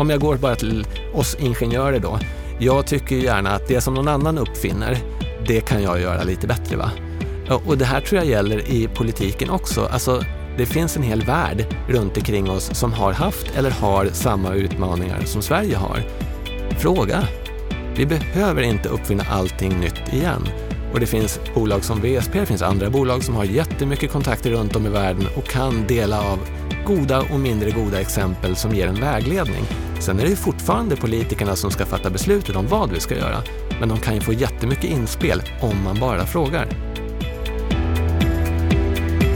om jag går bara till oss ingenjörer då. Jag tycker gärna att det som någon annan uppfinner, det kan jag göra lite bättre. va? Och det här tror jag gäller i politiken också. Alltså, det finns en hel värld runt omkring oss som har haft eller har samma utmaningar som Sverige har. Fråga! Vi behöver inte uppfinna allting nytt igen. Och det finns bolag som VSP, det finns andra bolag som har jättemycket kontakter runt om i världen och kan dela av goda och mindre goda exempel som ger en vägledning. Sen är det fortfarande politikerna som ska fatta beslutet om vad vi ska göra, men de kan ju få jättemycket inspel om man bara frågar.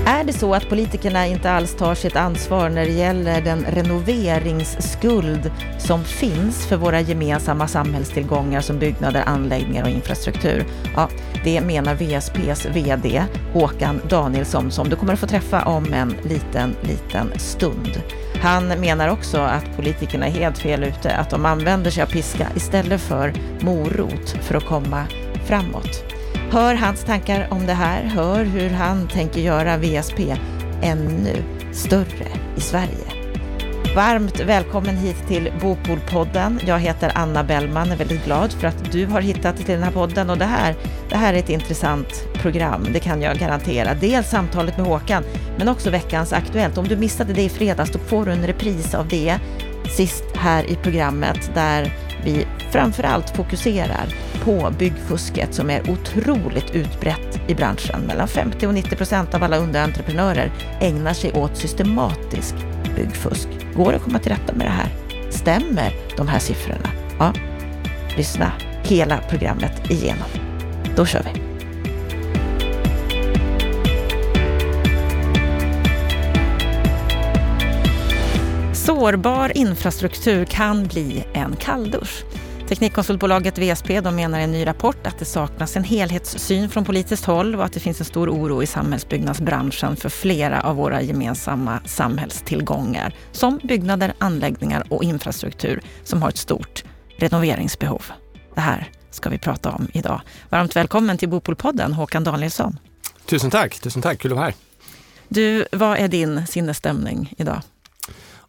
Är det så att politikerna inte alls tar sitt ansvar när det gäller den renoveringsskuld som finns för våra gemensamma samhällstillgångar som byggnader, anläggningar och infrastruktur? Ja, det menar VSPs VD Håkan Danielsson som du kommer att få träffa om en liten, liten stund. Han menar också att politikerna är helt fel ute, att de använder sig av piska istället för morot för att komma framåt. Hör hans tankar om det här, hör hur han tänker göra VSP ännu större i Sverige. Varmt välkommen hit till Bopolpodden. Jag heter Anna Bellman, och är väldigt glad för att du har hittat till den här podden och det här, det här är ett intressant program, det kan jag garantera. Dels samtalet med Håkan, men också veckans Aktuellt. Om du missade det i fredags, då får du en repris av det sist här i programmet där vi framförallt fokuserar på byggfusket som är otroligt utbrett i branschen. Mellan 50 och 90 procent av alla underentreprenörer ägnar sig åt systematisk byggfusk. Går det att komma till rätta med det här? Stämmer de här siffrorna? Ja, lyssna hela programmet igenom. Då kör vi! Sårbar infrastruktur kan bli en kalldusch. Teknikkonsultbolaget VSP de menar i en ny rapport att det saknas en helhetssyn från politiskt håll och att det finns en stor oro i samhällsbyggnadsbranschen för flera av våra gemensamma samhällstillgångar som byggnader, anläggningar och infrastruktur som har ett stort renoveringsbehov. Det här ska vi prata om idag. Varmt välkommen till Bopolpodden, Håkan Danielsson. Tusen tack, tusen tack, kul att vara här. Du, vad är din sinnesstämning idag?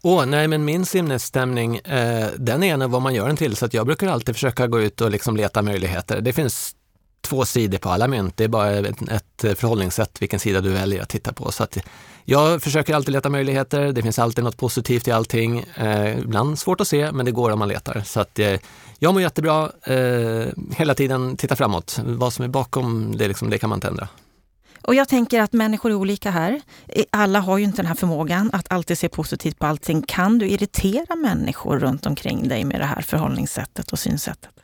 Åh, nej men min sinnesstämning, eh, den är nog vad man gör den till. Så att jag brukar alltid försöka gå ut och liksom leta möjligheter. Det finns två sidor på alla mynt. Det är bara ett, ett förhållningssätt vilken sida du väljer att titta på. Så att jag försöker alltid leta möjligheter. Det finns alltid något positivt i allting. Eh, ibland svårt att se, men det går om man letar. Så att eh, jag mår jättebra. Eh, hela tiden titta framåt. Vad som är bakom det, liksom, det kan man inte ändra. Och jag tänker att människor är olika här. Alla har ju inte den här förmågan att alltid se positivt på allting. Kan du irritera människor runt omkring dig med det här förhållningssättet och synsättet?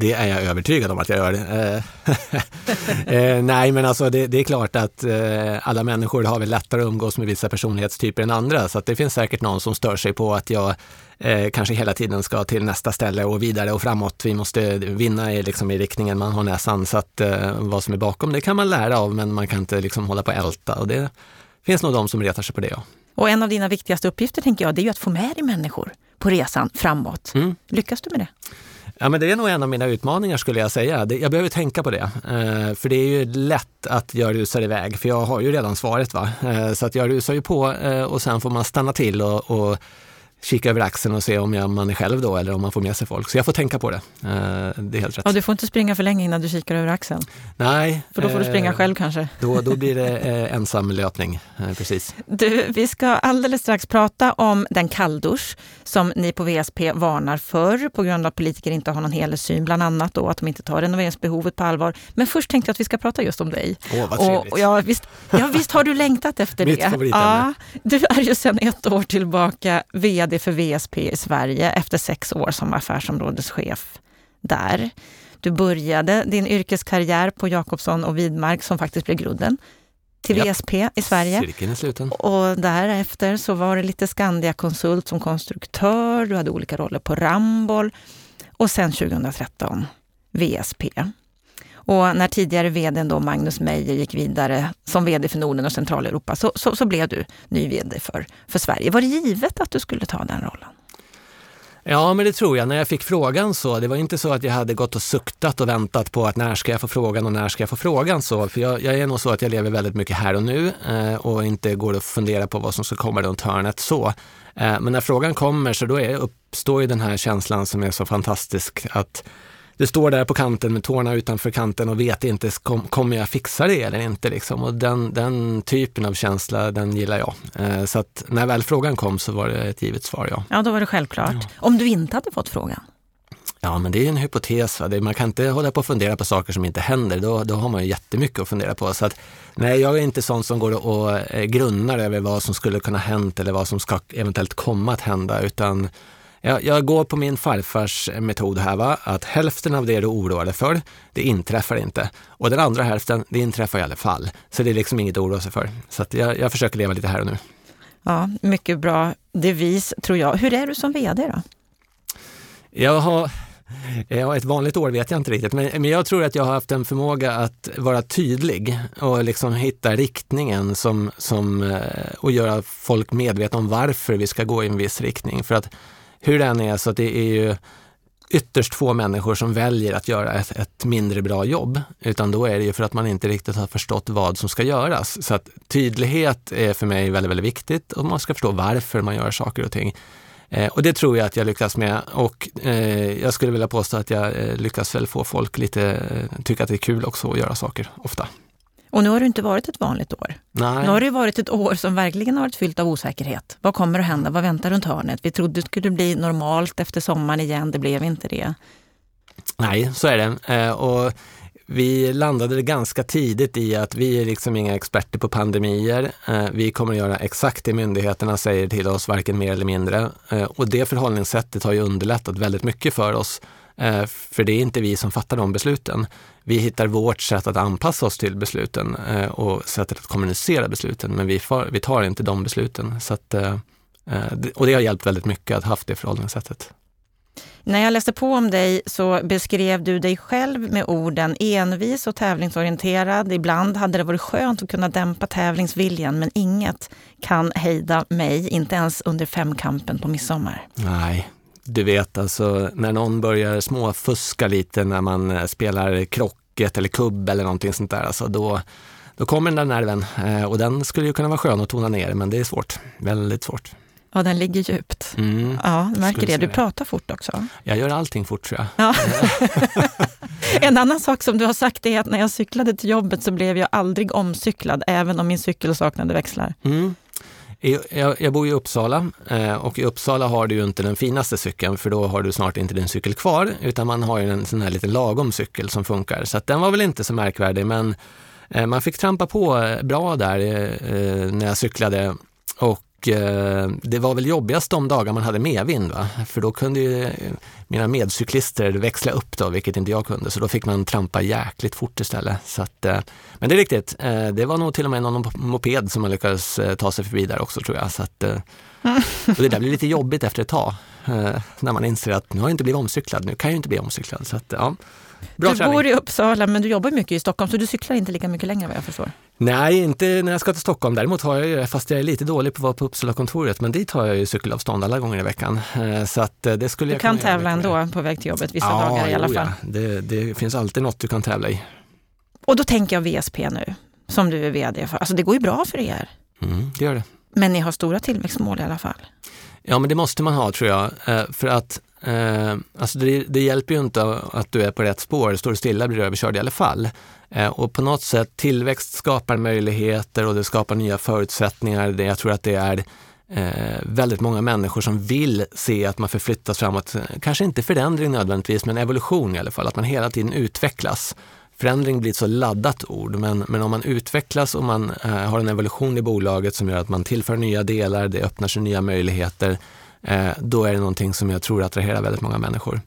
Det är jag övertygad om att jag gör. Eh, eh, nej, men alltså det, det, är klart att eh, alla människor har väl lättare att umgås med vissa personlighetstyper än andra. Så det finns säkert någon som stör sig på att jag eh, kanske hela tiden ska till nästa ställe och vidare och framåt. Vi måste vinna i, liksom, i riktningen man har näsan. Så att eh, vad som är bakom det kan man lära av, men man kan inte liksom hålla på och älta. Och det finns nog de som retar sig på det. Ja. Och en av dina viktigaste uppgifter, tänker jag, det är ju att få med dig människor på resan framåt. Mm. Lyckas du med det? Ja, men det är nog en av mina utmaningar skulle jag säga. Jag behöver tänka på det. Eh, för det är ju lätt att jag rusar iväg, för jag har ju redan svaret. Va? Eh, så att jag rusar ju på eh, och sen får man stanna till och, och kika över axeln och se om jag, man är själv då eller om man får med sig folk. Så jag får tänka på det. Eh, det är helt rätt. Och du får inte springa för länge innan du kikar över axeln? Nej. För då får du springa eh, själv kanske? Då, då blir det eh, ensam löpning, eh, precis. Du, vi ska alldeles strax prata om den kalldusch som ni på VSP varnar för på grund av att politiker inte har någon helhetssyn, bland annat då att de inte tar renoveringsbehovet på allvar. Men först tänkte jag att vi ska prata just om dig. Åh, vad trevligt. Och, ja, visst, ja, visst har du längtat efter det? Mitt Ja, du är ju sedan ett år tillbaka VD vd för VSP i Sverige efter sex år som affärsområdeschef där. Du började din yrkeskarriär på Jakobsson och Widmark som faktiskt blev grunden till Japp. VSP i Sverige. Cirkeln är sluten. Och därefter så var det lite Skandia-konsult som konstruktör, du hade olika roller på Ramboll och sen 2013 VSP. Och när tidigare vd då Magnus Meijer gick vidare som vd för Norden och Centraleuropa så, så, så, blev du ny vd för, för Sverige. Var det givet att du skulle ta den rollen? Ja, men det tror jag. När jag fick frågan så, det var inte så att jag hade gått och suktat och väntat på att när ska jag få frågan och när ska jag få frågan så. För jag, jag är nog så att jag lever väldigt mycket här och nu eh, och inte går och funderar på vad som ska komma runt hörnet så. Eh, men när frågan kommer så då är, uppstår ju den här känslan som är så fantastisk att du står där på kanten med tårna utanför kanten och vet inte, kom, kommer jag fixa det eller inte? Liksom. Och den, den typen av känsla, den gillar jag. Eh, så att när väl frågan kom så var det ett givet svar, ja. Ja, då var det självklart. Ja. Om du inte hade fått frågan? Ja, men det är en hypotes. Va? Man kan inte hålla på och fundera på saker som inte händer. Då, då har man ju jättemycket att fundera på. Så att, nej, jag är inte sån som går och eh, grunnar över vad som skulle kunna hänt eller vad som ska eventuellt komma att hända, utan jag, jag, går på min farfars metod här, va? att hälften av det du oroar dig för, det inträffar inte. Och den andra hälften, det inträffar i alla fall. Så det är liksom inget att oroa sig för. Så jag, jag försöker leva lite här och nu. Ja, mycket bra devis tror jag. Hur är du som VD då? Jag har, ja, ett vanligt år vet jag inte riktigt, men, men jag tror att jag har haft en förmåga att vara tydlig och liksom hitta riktningen som, som, eh, och göra folk medvetna om varför vi ska gå i en viss riktning. För att hur det än är så det är ju ytterst få människor som väljer att göra ett, ett, mindre bra jobb, utan då är det ju för att man inte riktigt har förstått vad som ska göras. Så att tydlighet är för mig väldigt, väldigt viktigt och man ska förstå varför man gör saker och ting. Eh, och det tror jag att jag lyckas med och eh, jag skulle vilja påstå att jag eh, lyckas väl få folk lite, eh, tycka att det är kul också att göra saker ofta. Och nu har det inte varit ett vanligt år. Nej. Nu har det varit ett år som verkligen har varit fyllt av osäkerhet. Vad kommer att hända? Vad väntar runt hörnet? Vi trodde det skulle bli normalt efter sommaren igen. Det blev inte det. Nej, så är det. Eh, och vi landade ganska tidigt i att vi är liksom inga experter på pandemier. Eh, vi kommer att göra exakt det myndigheterna säger till oss, varken mer eller mindre. Eh, och det förhållningssättet har ju underlättat väldigt mycket för oss för det är inte vi som fattar de besluten. Vi hittar vårt sätt att anpassa oss till besluten eh, och sättet att kommunicera besluten, men vi tar inte de besluten. Så att, eh, och det har hjälpt väldigt mycket att ha haft det förhållningssättet. När jag läste på om dig så beskrev du dig själv med orden envis och tävlingsorienterad. Ibland hade det varit skönt att kunna dämpa tävlingsviljan, men inget kan hejda mig, inte ens under femkampen på midsommar. Nej, du vet alltså när någon börjar småfuska lite när man eh, spelar krocket eller kubb eller någonting sånt där, alltså då, då kommer den där nerven eh, och den skulle ju kunna vara skön att tona ner, men det är svårt, väldigt svårt. Ja, den ligger djupt. Mm, ja, märker det. Du pratar fort också. Jag gör allting fort tror jag. Ja. en annan sak som du har sagt är att när jag cyklade till jobbet så blev jag aldrig omcyklad, även om min cykel saknade växlar. Mm. Jag, jag, bor i Uppsala eh, och i Uppsala har du ju inte den finaste cykeln för då har du snart inte din cykel kvar utan man har ju en sån här lite lagom cykel som funkar. Så den var väl inte så märkvärdig men eh, man fick trampa på eh, bra där när jag cyklade och Eh, det var väl jobbigast de dagar man hade medvind, va? för då kunde ju mina medcyklister växla upp, då, vilket inte jag kunde, så då fick man trampa jäkligt fort istället. Så att, eh, men det är riktigt, eh, det var nog till och med någon moped som man lyckades ta sig förbi där också tror jag. Så att, det där blir lite jobbigt efter ett tag, när man inser att nu har jag inte blivit omcyklad, nu kan jag inte bli omcyklad. Så att, ja. Bra du träning. bor i Uppsala men du jobbar mycket i Stockholm så du cyklar inte lika mycket längre vad jag förstår? Nej, inte när jag ska till Stockholm. Däremot har jag ju, fast jag är lite dålig på att vara på Uppsala-kontoret, men dit har jag ju cykelavstånd alla gånger i veckan. Eh, så att eh, det skulle du jag kan tävla ändå på väg till jobbet vissa ja, dagar i alla fall? Ja, det, det finns alltid något du kan tävla i. Och då tänker jag VSP nu, som du är VD för. Alltså det går ju bra för er. Mm, det gör det. Men ni har stora tillväxtmål i alla fall? Ja, men det måste man ha tror jag. Eh, för att Eh, alltså det, det, hjälper ju inte att du är på rätt spår, står du stilla blir du överkörd i alla fall. Eh, och på något sätt, tillväxt skapar möjligheter och det skapar nya förutsättningar. Det, jag tror att det är eh, väldigt många människor som vill se att man förflyttas framåt. Kanske inte förändring nödvändigtvis, men evolution i alla fall, att man hela tiden utvecklas. Förändring blir ett så laddat ord, men, men om man utvecklas och man eh, har en evolution i bolaget som gör att man tillför nya delar, det öppnar sig nya möjligheter, då är det någonting som jag tror attraherar väldigt många människor.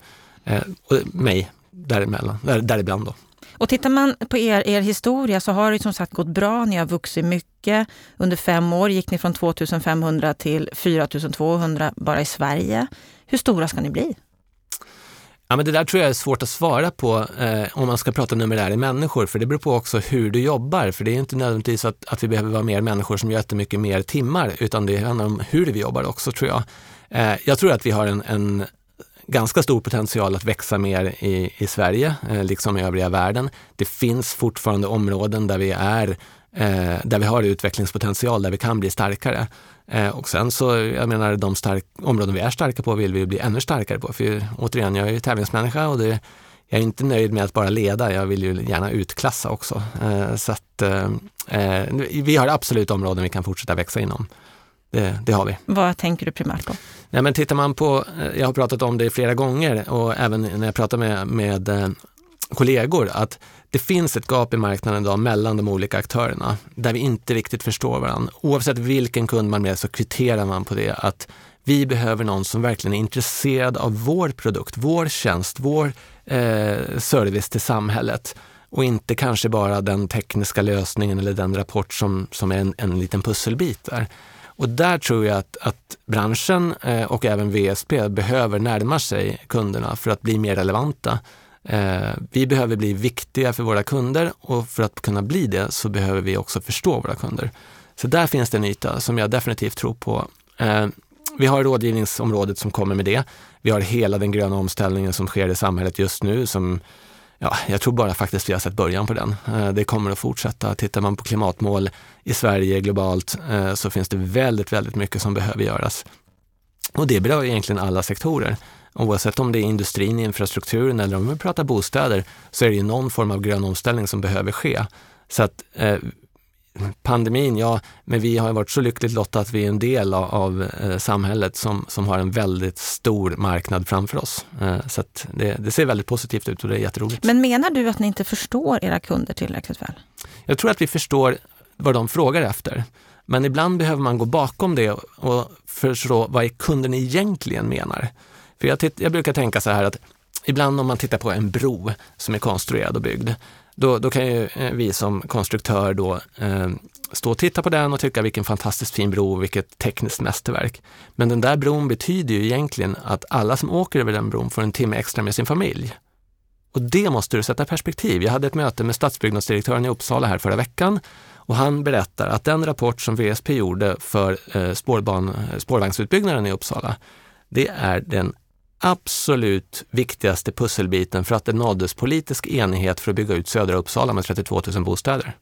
Eh, och mig däremellan, där, däribland då. Och tittar man på er, er historia så har det som sagt gått bra. Ni har vuxit mycket. Under fem år gick ni från 2500 till 4200 bara i Sverige. Hur stora ska ni bli? Ja, men det där tror jag är svårt att svara på eh, om man ska prata numerär i människor, för det beror på också hur du jobbar. För det är inte nödvändigtvis att, att vi behöver vara mer människor som gör jättemycket mer timmar, utan det handlar om hur vi jobbar också tror jag. Eh, jag tror att vi har en, en ganska stor potential att växa mer i, i Sverige, eh, liksom i övriga världen. Det finns fortfarande områden där vi är eh, där vi har utvecklingspotential, där vi kan bli starkare. Eh, och sen så, jag menar, de stark, områden vi är starka på vill vi bli ännu starkare på. För återigen, jag är ju tävlingsmänniska och det, jag är inte nöjd med att bara leda, jag vill ju gärna utklassa också. Eh, så att eh, eh vi har absolut områden vi kan fortsätta växa inom. Det, det, har vi. Vad tänker du primärt på? Nej, men tittar man på, jag har pratat om det flera gånger och även när jag pratar med, med kollegor, att det finns ett gap i marknaden idag mellan de olika aktörerna där vi inte riktigt förstår varandra. Oavsett vilken kund man är så kvitterar man på det att vi behöver någon som verkligen är intresserad av vår produkt, vår tjänst, vår eh, service till samhället och inte kanske bara den tekniska lösningen eller den rapport som, som är en, en liten pusselbit där. Och där tror jag att, att branschen eh, och även VSP behöver närma sig kunderna för att bli mer relevanta. Eh, vi behöver bli viktiga för våra kunder och för att kunna bli det så behöver vi också förstå våra kunder. Så där finns det en yta som jag definitivt tror på. Eh, vi har rådgivningsområdet som kommer med det. Vi har hela den gröna omställningen som sker i samhället just nu som Ja, jag tror bara faktiskt vi har sett början på den. Eh, det kommer att fortsätta. Tittar man på klimatmål i Sverige globalt eh, så finns det väldigt, väldigt mycket som behöver göras. Och det berör egentligen alla sektorer. Oavsett om det är industrin, infrastrukturen eller om vi pratar bostäder så är det ju någon form av grön omställning som behöver ske. Så att eh, pandemin, ja, men vi har varit så lyckligt lottade att vi är en del av, av eh, samhället som, som har en väldigt stor marknad framför oss. Eh, så det, det, ser väldigt positivt ut och det är jätteroligt. Men menar du att ni inte förstår era kunder tillräckligt väl? Jag tror att vi förstår vad de frågar efter. Men ibland behöver man gå bakom det och förstå vad kunden egentligen menar. För jag, jag, brukar tänka så här att ibland om man tittar på en bro som är konstruerad och byggd, då, då kan ju eh, vi som konstruktör då eh, stå och titta på den och tycka vilken fantastiskt fin bro, vilket tekniskt mästerverk. Men den där bron betyder ju egentligen att alla som åker över den bron får en timme extra med sin familj. Och det måste du sätta i perspektiv. Jag hade ett möte med stadsbyggnadsdirektören i Uppsala här förra veckan och han berättar att den rapport som VSP gjorde för eh, spårban, spårvagnsutbyggnaden i Uppsala, det är den absolut viktigaste pusselbiten för att det nåddes politisk enighet för att bygga ut södra Uppsala med 32 000 bostäder.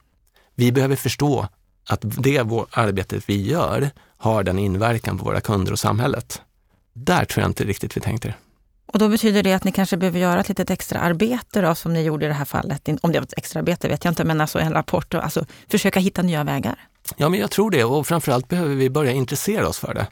Vi behöver förstå att det arbetet vi gör har den inverkan på våra kunder och samhället. Där tror jag inte riktigt vi tänkte. Och då betyder det att ni kanske behöver göra ett litet extra arbete då, som ni gjorde i det här fallet. Om det var ett extra arbete vet jag inte, men alltså en rapport och alltså försöka hitta nya vägar. Ja, men jag tror det och framförallt behöver vi börja intressera oss för det.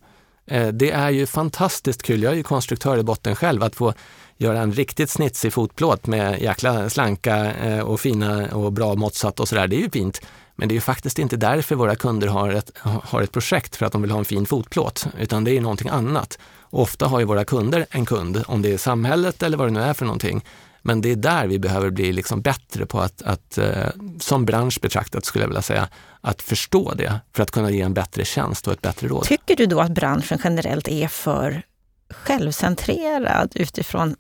Eh, det är ju fantastiskt kul, jag är ju konstruktör i botten själv, att få göra en riktigt snitsig fotplåt med jäkla slanka eh, och fina och bra måttsatt och sådär. Det är ju fint. Men det är ju faktiskt inte därför våra kunder har ett, har ett projekt för att de vill ha en fin fotplåt, utan det är någonting annat. Och ofta har ju våra kunder en kund, om det är samhället eller vad det nu är för någonting, men det är där vi behöver bli liksom bättre på att, att eh, som bransch betraktat skulle jag vilja säga, att förstå det för att kunna ge en bättre tjänst och ett bättre råd. Tycker du då att branschen generellt är för självcentrerad utifrån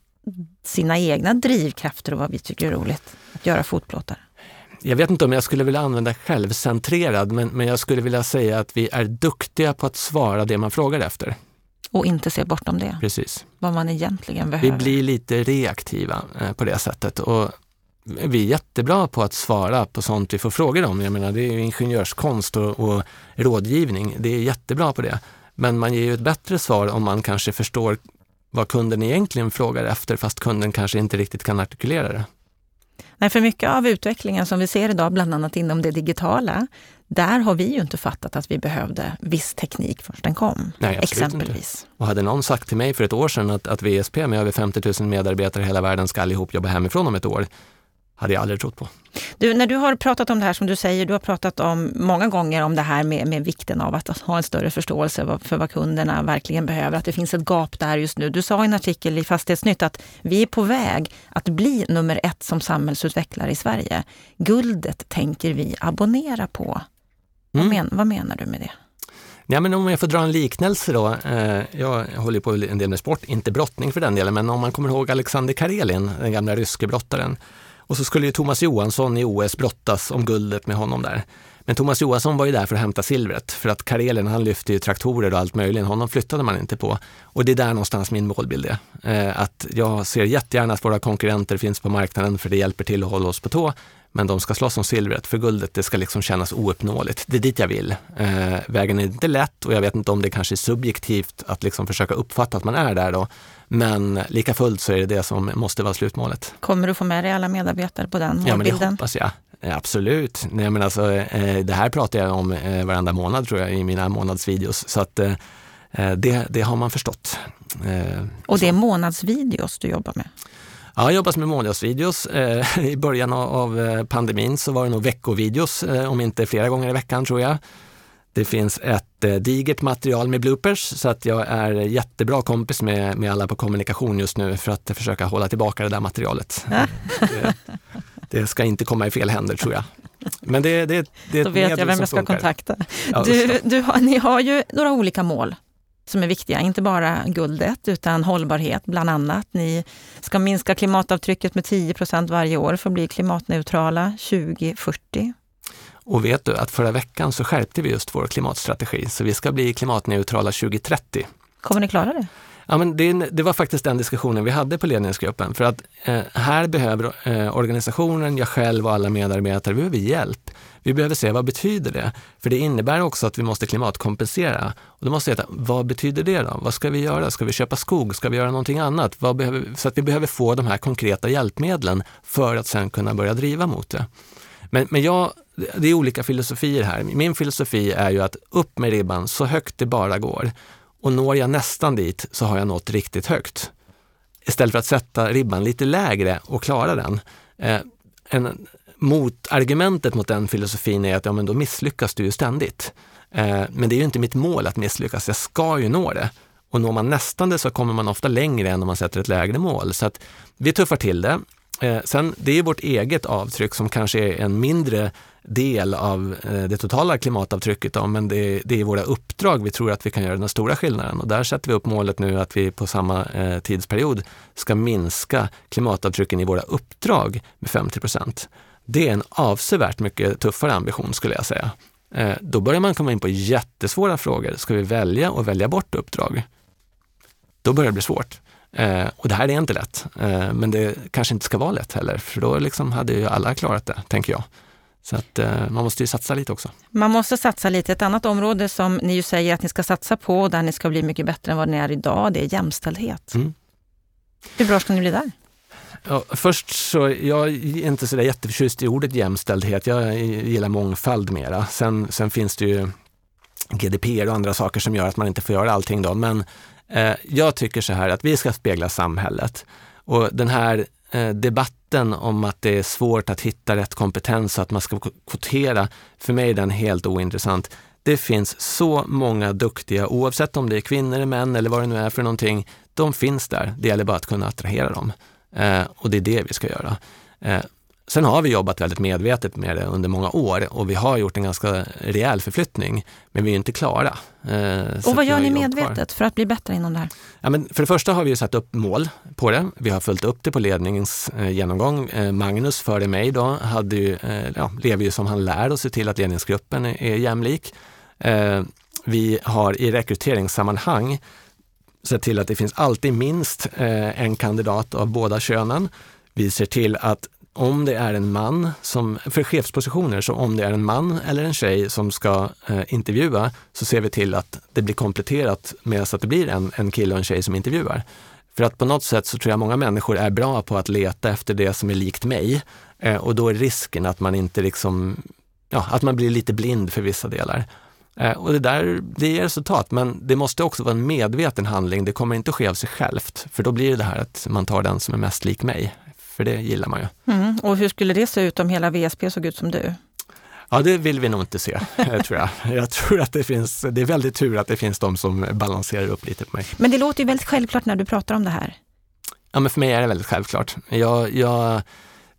sina egna drivkrafter och vad vi tycker är roligt att göra fotplåtar? Jag vet inte om jag skulle vilja använda självcentrerad, men, men jag skulle vilja säga att vi är duktiga på att svara det man frågar efter. Och inte se bortom det. Precis. Vad man egentligen behöver. Vi blir lite reaktiva eh, på det sättet. Och vi är jättebra på att svara på sånt vi får frågor om. Jag menar, det är ju ingenjörskonst och, och rådgivning. Det är jättebra på det. Men man ger ju ett bättre svar om man kanske förstår vad kunden egentligen frågar efter fast kunden kanske inte riktigt kan artikulera det. Nej, för mycket av utvecklingen som vi ser idag, bland annat inom det digitala, där har vi ju inte fattat att vi behövde viss teknik först den kom. Nej, exempelvis. Inte. Och hade någon sagt till mig för ett år sedan att, att VSP med över 50 000 medarbetare i hela världen ska allihop jobba hemifrån om ett år, hade jag aldrig trott på. Du, när du har pratat om det här som du säger, du har pratat om många gånger om det här med, med vikten av att ha en större förståelse för vad kunderna verkligen behöver, att det finns ett gap där just nu. Du sa i en artikel i Fastighetsnytt att vi är på väg att bli nummer ett som samhällsutvecklare i Sverige. Guldet tänker vi abonnera på. Mm. Vad, men, vad menar du med det? Ja, men om jag får dra en liknelse då. Eh, jag håller på en del med sport, inte brottning för den delen, men om man kommer ihåg Alexander Karelin, den gamla ryske brottaren, och så skulle ju Thomas Johansson i OS brottas om guldet med honom där. Men Thomas Johansson var ju där för att hämta silvret, för att Karelen han lyfte ju traktorer och allt möjligt, honom flyttade man inte på. Och det är där någonstans min målbild är. Eh, att jag ser jättegärna att våra konkurrenter finns på marknaden, för det hjälper till att hålla oss på tå. Men de ska slåss om silvret, för guldet det ska liksom kännas ouppnåeligt. Det är dit jag vill. Eh, vägen är inte lätt och jag vet inte om det kanske är subjektivt att liksom försöka uppfatta att man är där då. Men lika fullt så är det det som måste vara slutmålet. Kommer du få med dig alla medarbetare på den målbilden? Ja, men det hoppas jag. Eh, absolut. Nej, men alltså, eh, det här pratar jag om eh, varenda månad tror jag i mina månadsvideos. Så att, det, det har man förstått. Och det är månadsvideos du jobbar med? Ja, jag jobbar med månadsvideos. I början av pandemin så var det nog veckovideos, om inte flera gånger i veckan tror jag. Det finns ett eh, digert material med bloopers så att jag är jättebra kompis med, med alla på kommunikation just nu för att försöka hålla tillbaka det där materialet. det, det, ska inte komma i fel händer tror jag. Men det, det, det är Då vet jag vem jag ska funkar. kontakta. Du, du har, ni har ju några olika mål som är viktiga, inte bara guldet utan hållbarhet bland annat. Ni ska minska klimatavtrycket med 10% varje år för att bli klimatneutrala 2040. Och vet du att förra veckan så skärpte vi just vår klimatstrategi, så vi ska bli klimatneutrala 2030. Kommer ni klara det? Ja, men det, det, var faktiskt den diskussionen vi hade på ledningsgruppen. För att eh, här behöver eh, organisationen, jag själv och alla medarbetare, vi behöver hjälp. Vi behöver se vad betyder det? För det innebär också att vi måste klimatkompensera. Och då måste jag veta, vad betyder det då? Vad ska vi göra? Ska vi köpa skog? Ska vi göra någonting annat? Behöver, så att vi behöver få de här konkreta hjälpmedlen för att sen kunna börja driva mot det. Men, men jag det är olika filosofier här. Min filosofi är ju att upp med ribban så högt det bara går. Och når jag nästan dit så har jag nått riktigt högt. Istället för att sätta ribban lite lägre och klara den. Eh, en, motargumentet mot den filosofin är att ja, men då misslyckas du ju ständigt. Eh, men det är ju inte mitt mål att misslyckas, jag ska ju nå det. Och når man nästan det så kommer man ofta längre än om man sätter ett lägre mål. Så att vi tuffar till det. Eh, sen, det är vårt eget avtryck som kanske är en mindre del av eh, det totala klimatavtrycket, då, men det, det är våra uppdrag vi tror att vi kan göra den stora skillnaden. Och där sätter vi upp målet nu att vi på samma eh, tidsperiod ska minska klimatavtrycken i våra uppdrag med 50 procent. Det är en avsevärt mycket tuffare ambition skulle jag säga. Eh, då börjar man komma in på jättesvåra frågor. Ska vi välja och välja bort uppdrag? Då börjar det bli svårt. Eh, och det här är inte lätt, eh, men det kanske inte ska vara lätt heller, för då liksom hade ju alla klarat det, tänker jag. Så att eh, man måste ju satsa lite också. Man måste satsa lite. Ett annat område som ni ju säger att ni ska satsa på, och där ni ska bli mycket bättre än vad ni är idag, det är jämställdhet. Mm. Hur bra ska ni bli där? Ja, först så, jag är inte så där jätteförtjust i ordet jämställdhet. Jag gillar mångfald mera. Sen, sen finns det ju GDPR och andra saker som gör att man inte får göra allting då. Men Eh, jag tycker så här att vi ska spegla samhället. Och den här eh, debatten om att det är svårt att hitta rätt kompetens och att man ska kvotera, för mig är den helt ointressant. Det finns så många duktiga, oavsett om det är kvinnor eller män eller vad det nu är för någonting. De finns där. Det gäller bara att kunna attrahera dem. Eh, och det är det vi ska göra. Eh, Sen har vi jobbat väldigt medvetet med det under många år och vi har gjort en ganska rejäl förflyttning, men vi är inte klara. Eh, och vad gör ni medvetet för att bli bättre inom det här? Ja, men för det första har vi satt upp mål på det. Vi har följt upp det på ledningens eh, genomgång. Eh, Magnus före mig då hade ju, ja, lever ju som han lär och ser till att ledningsgruppen är, jämlik. Vi har i rekryteringssammanhang sett till att det finns alltid minst en kandidat av båda könen. Vi ser till att om det är en man, som, för chefspositioner, så om det är en man eller en tjej som ska eh, intervjua så ser vi till att det blir kompletterat med så att det blir en, en kille och en tjej som intervjuar. För att på något sätt så tror jag många människor är bra på att leta efter det som är likt mig eh, och då är risken att man inte liksom, ja, att man blir lite blind för vissa delar. Eh, och det där, det ger resultat, men det måste också vara en medveten handling. Det kommer inte att ske av sig självt, för då blir det det här att man tar den som är mest lik mig för det gillar man ju. Mm. Och hur skulle det se ut om hela VSP såg ut som du? Ja, det vill vi nog inte se, eh, tror jag. Jag tror att det finns, det är väldigt tur att det finns de som balanserar upp lite på mig. Men det låter ju väldigt självklart när du pratar om det här. Ja, men för mig är det väldigt självklart. Jag, jag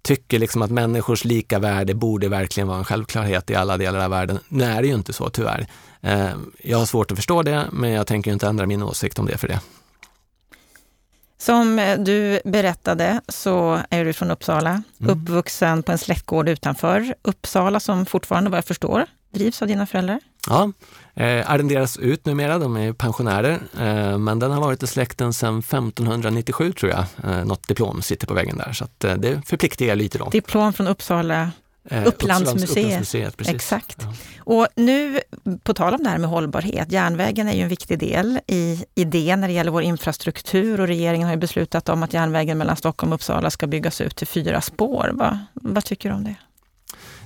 tycker liksom att människors lika värde borde verkligen vara en självklarhet i alla delar av världen. Nu är det ju inte så, tyvärr. Eh, jag har svårt att förstå det, men jag tänker inte ändra min åsikt om det för det. Som eh, du berättade så är du från Uppsala, mm. uppvuxen på en släktgård utanför Uppsala som fortfarande vad jag förstår drivs av dina föräldrar? Ja, eh, arrenderas ut numera, de är pensionärer, eh, men den har varit i släkten sedan 1597 tror jag. Eh, något diplom sitter på väggen där, så att, eh, det förpliktigar lite då. Diplom från Uppsala Eh, Upplandsmuseet. Upplandsmuseet precis. Exakt. Ja. Och nu, på tal om det här med hållbarhet, järnvägen är ju en viktig del i, i det när det gäller vår infrastruktur och regeringen har ju beslutat om att järnvägen mellan Stockholm och Uppsala ska byggas ut till fyra spår. Va? Vad tycker du om det?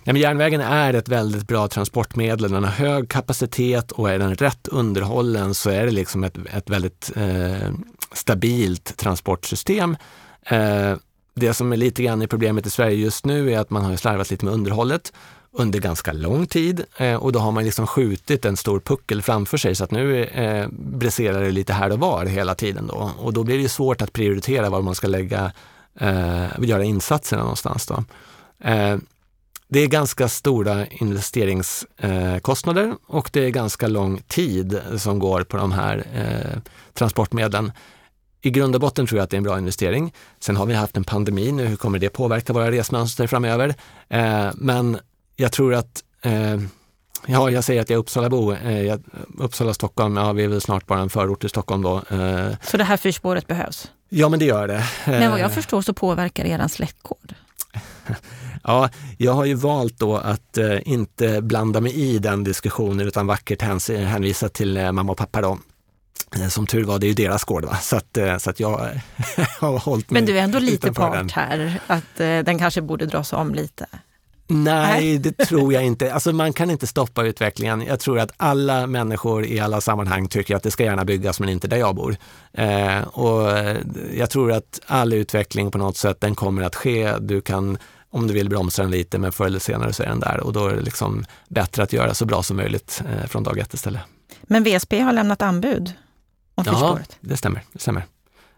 Ja, men järnvägen är ett väldigt bra transportmedel. Den har hög kapacitet och är den rätt underhållen så är det liksom ett, ett väldigt eh, stabilt transportsystem. Eh, det som är lite grann i problemet i Sverige just nu är att man har slarvat lite med underhållet under ganska lång tid eh, och då har man liksom skjutit en stor puckel framför sig så att nu eh, briserar det lite här och var hela tiden då och då blir det svårt att prioritera var man ska lägga, eh, göra insatserna någonstans då. Eh, det är ganska stora investeringskostnader eh, och det är ganska lång tid som går på de här eh, transportmedlen. I grund och botten tror jag att det är en bra investering. Sen har vi haft en pandemi nu, hur kommer det påverka våra resmönster framöver? Eh, men jag tror att eh, Ja, jag säger att jag är Uppsalabo. Eh, Uppsala, Stockholm, ja vi är väl snart bara en förort till Stockholm då. Eh, Så det här fyrspåret behövs? Ja, men det gör det. Men vad jag Eh, förstår så påverkar det eran släktgård? Ja, jag har ju valt då att eh, inte blanda mig i den diskussionen utan vackert hänvisa till eh, mamma och pappa då. Eh, Som tur var, det är ju deras gård va? Så att, eh, så att jag har hållit mig Men du är ändå lite part den. här, att eh, den kanske borde dras om lite. Nej, det tror jag inte. Alltså man kan inte stoppa utvecklingen. Jag tror att alla människor i alla sammanhang tycker att det ska gärna byggas men inte där jag bor. Eh, och jag tror att all utveckling på något sätt, den kommer att ske. Du kan, om du vill bromsa den lite, men förr eller senare så är den där och då är det liksom bättre att göra så bra som möjligt eh, från dag ett istället. Men VSP har lämnat anbud om Ja, det stämmer. Det, stämmer.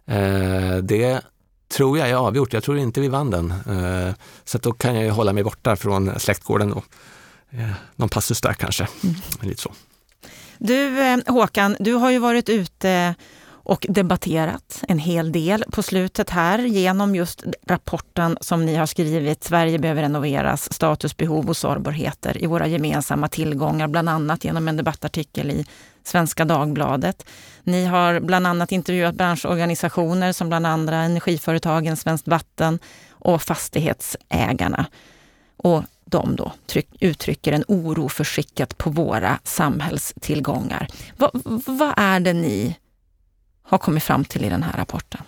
Eh, det tror jag är avgjort. Jag tror inte vi vann den. Eh, så då kan jag ju hålla mig borta från släktgården och eh, någon passus där kanske. Mm. Lite så. Du eh, Håkan, du har ju varit ute och debatterat en hel del på slutet här genom just rapporten som ni har skrivit, Sverige behöver renoveras, statusbehov och sårbarheter i våra gemensamma tillgångar, bland annat genom en debattartikel i Svenska Dagbladet. Ni har bland annat intervjuat branschorganisationer som bland andra Energiföretagen, Svenskt Vatten och Fastighetsägarna. Och de då tryck, uttrycker en oro för skicket på våra samhällstillgångar. Vad, vad är det ni har kommit fram till i den här rapporten?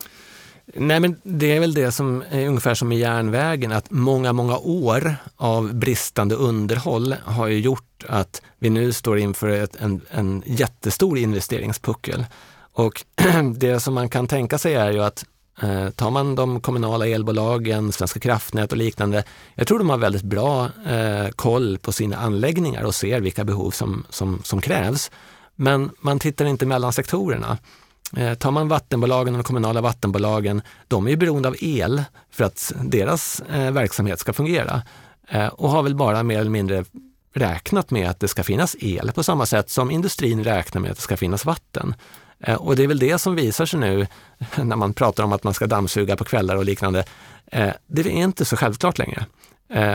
Nej, men det är väl det som är ungefär som i järnvägen, att många, många år av bristande underhåll har ju gjort att vi nu står inför ett, en, en jättestor investeringspuckel. Och det som man kan tänka sig är ju att eh, tar man de kommunala elbolagen, Svenska kraftnät och liknande, jag tror de har väldigt bra eh, koll på sina anläggningar och ser vilka behov som, som, som krävs. Men man tittar inte mellan sektorerna. Eh, tar man vattenbolagen och de kommunala vattenbolagen, de är ju beroende av el för att deras eh, verksamhet ska fungera eh, och har väl bara mer eller mindre räknat med att det ska finnas el på samma sätt som industrin räknar med att det ska finnas vatten. Och det är väl det som visar sig nu när man pratar om att man ska dammsuga på kvällar och liknande. Det är inte så självklart längre.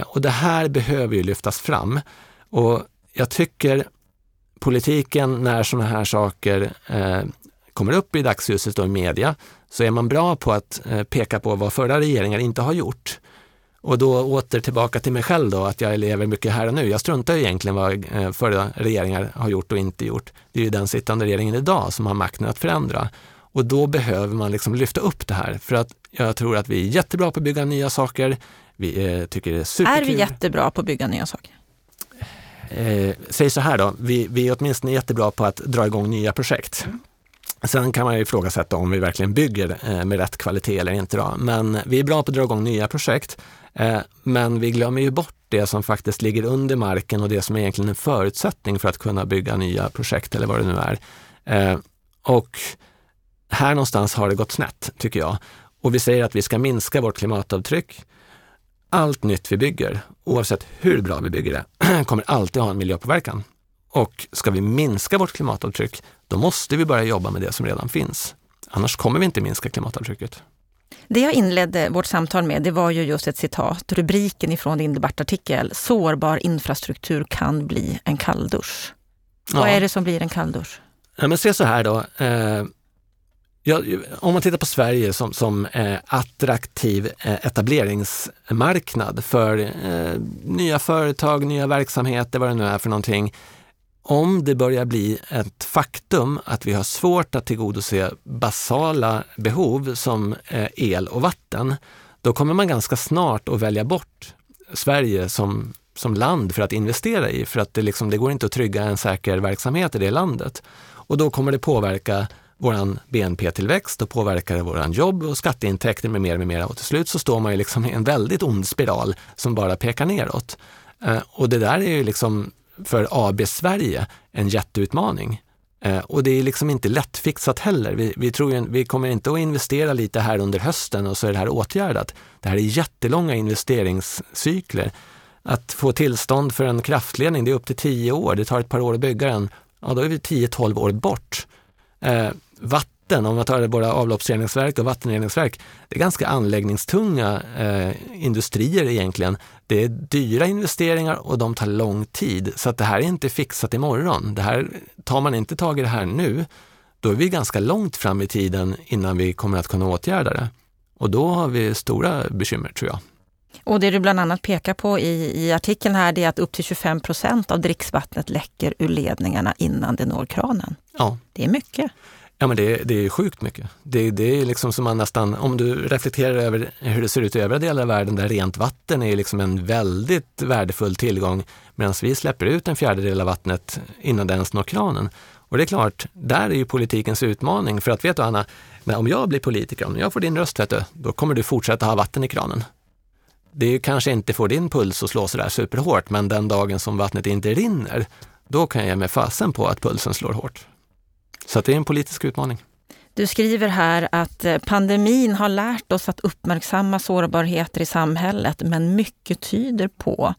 Och det här behöver ju lyftas fram. Och jag tycker politiken när sådana här saker kommer upp i dagsljuset och i media, så är man bra på att eh, peka på vad förra regeringar inte har gjort. Och då åter tillbaka till mig själv då, att jag lever mycket här och nu. Jag struntar ju egentligen vad eh, förra regeringar har gjort och inte gjort. Det är ju den sittande regeringen idag som har makten att förändra. Och då behöver man liksom lyfta upp det här, för att jag tror att vi är jättebra på att bygga nya saker. Vi eh, tycker det är superkul. Är vi jättebra på att bygga nya saker? Eh, säg så här då, vi, vi är åtminstone jättebra på att dra igång nya projekt. Sen kan man ju ifrågasätta om vi verkligen bygger eh, med rätt kvalitet eller inte. Då. Men vi är bra på att dra igång nya projekt. Eh, men vi glömmer ju bort det som faktiskt ligger under marken och det som är egentligen en förutsättning för att kunna bygga nya projekt eller vad det nu är. Eh, och här någonstans har det gått snett, tycker jag. Och vi säger att vi ska minska vårt klimatavtryck. Allt nytt vi bygger, oavsett hur bra vi bygger det, kommer alltid ha en miljöpåverkan. Och ska vi minska vårt klimatavtryck, då måste vi börja jobba med det som redan finns. Annars kommer vi inte minska klimatavtrycket. Det jag inledde vårt samtal med, det var ju just ett citat, rubriken ifrån din debattartikel, Sårbar infrastruktur kan bli en kalldusch. Ja. Vad är det som blir en kalldusch? Ja, men se så här då. Eh, ja, om man tittar på Sverige som, som eh, attraktiv eh, etableringsmarknad för nya företag, nya verksamheter, vad det nu är för någonting. Om det börjar bli ett faktum att vi har svårt att tillgodose basala behov som eh, el och vatten, då kommer man ganska snart att välja bort Sverige som, som land för att investera i, för att det, liksom, det går inte att trygga en säker verksamhet i det landet. Och då kommer det påverka vår BNP-tillväxt och påverkar våran jobb och skatteintäkter med mer med mera. Och till slut så står man ju liksom i en väldigt ond spiral som bara pekar neråt. Eh, och det där är ju liksom för AB Sverige en jätteutmaning. Eh, och det är liksom inte lättfixat heller. Vi, vi, tror ju, vi kommer inte att investera lite här under hösten och så är det här åtgärdat. Det här är jättelånga investeringscykler. Att få tillstånd för en kraftledning, det är upp till tio år. Det tar ett par år att bygga den. Ja, då är vi 10-12 år bort. Eh, vatten, om man tar våra avloppsreningsverk och vattenreningsverk, det är ganska anläggningstunga eh, industrier egentligen. Det är dyra investeringar och de tar lång tid, så att det här är inte fixat imorgon. Det här, tar man inte tag i det här nu, då är vi ganska långt fram i tiden innan vi kommer att kunna åtgärda det. Och då har vi stora bekymmer tror jag. Och det du bland annat pekar på i, i artikeln här, det är att upp till 25 procent av dricksvattnet läcker ur ledningarna innan det når kranen. Ja. Det är mycket. Ja men det, det är sjukt mycket. Det, det är liksom som man nästan, om du reflekterar över hur det ser ut i övriga delar av världen där rent vatten är liksom en väldigt värdefull tillgång medan vi släpper ut en fjärdedel av vattnet innan det ens når kranen. Och det är klart, där är ju politikens utmaning. För att vet du Anna, när om jag blir politiker, om jag får din röst, vet du, då kommer du fortsätta ha vatten i kranen. Det kanske inte får din puls att slå sådär superhårt, men den dagen som vattnet inte rinner, då kan jag ge mig fasen på att pulsen slår hårt. Så det är en politisk utmaning. Du skriver här att eh, pandemin har lärt oss att uppmärksamma sårbarheter i samhället, men mycket tyder på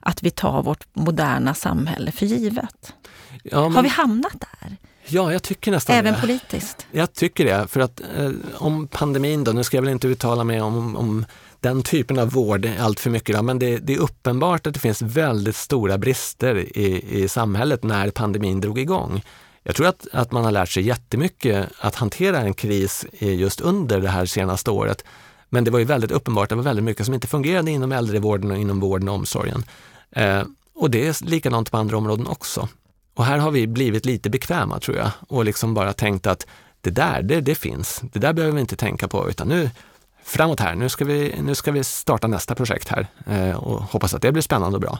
att vi tar vårt moderna samhälle för givet. Ja, men... Har vi hamnat där? Ja, jag tycker nästan Även det. politiskt? Jag tycker det. För att eh, om pandemin då, nu ska jag väl inte uttala mig om, om den typen av vård allt för mycket, då, men det, det, är uppenbart att det finns väldigt stora brister i, i samhället när pandemin drog igång. Jag tror att, att man har lärt sig jättemycket att hantera en kris just under det här senaste året. Men det var ju väldigt uppenbart, att det var väldigt mycket som inte fungerade inom äldrevården och inom vården och omsorgen. Eh, och det är likadant på andra områden också. Och här har vi blivit lite bekväma tror jag och liksom bara tänkt att det där, det, det finns. Det där behöver vi inte tänka på utan nu framåt här, nu ska vi, nu ska vi starta nästa projekt här eh, och hoppas att det blir spännande och bra.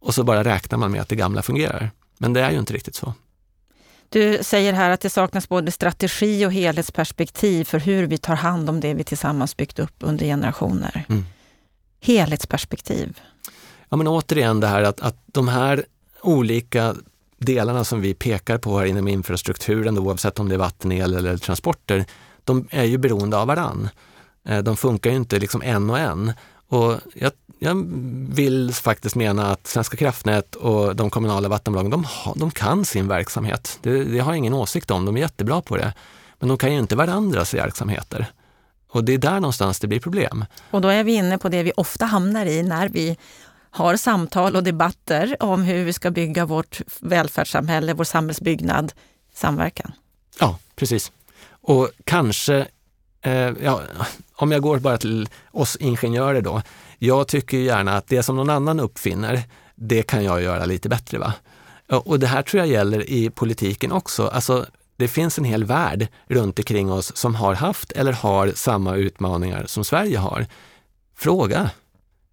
Och så bara räknar man med att det gamla fungerar. Men det är ju inte riktigt så. Du säger här att det saknas både strategi och helhetsperspektiv för hur vi tar hand om det vi tillsammans byggt upp under generationer. Mm. Helhetsperspektiv. Ja men återigen det här att, att de här olika delarna som vi pekar på här inom infrastrukturen, oavsett om det är vatten, el eller transporter, de är ju beroende av varann. Eh, de funkar ju inte liksom en och en. Och jag, jag vill faktiskt mena att Svenska kraftnät och de kommunala vattenbolagen, de, de kan sin verksamhet. Det, det har jag ingen åsikt om, de är jättebra på det. Men de kan ju inte varandras verksamheter. Och det är där någonstans det blir problem. Och då är vi inne på det vi ofta hamnar i när vi har samtal och debatter om hur vi ska bygga vårt välfärdssamhälle, vår samhällsbyggnad, samverkan. Ja, precis. Och kanske, eh, ja, om jag går bara till oss ingenjörer då. Jag tycker gärna att det som någon annan uppfinner, det kan jag göra lite bättre. va? Och det här tror jag gäller i politiken också. Alltså, det finns en hel värld runt omkring oss som har haft eller har samma utmaningar som Sverige har. Fråga!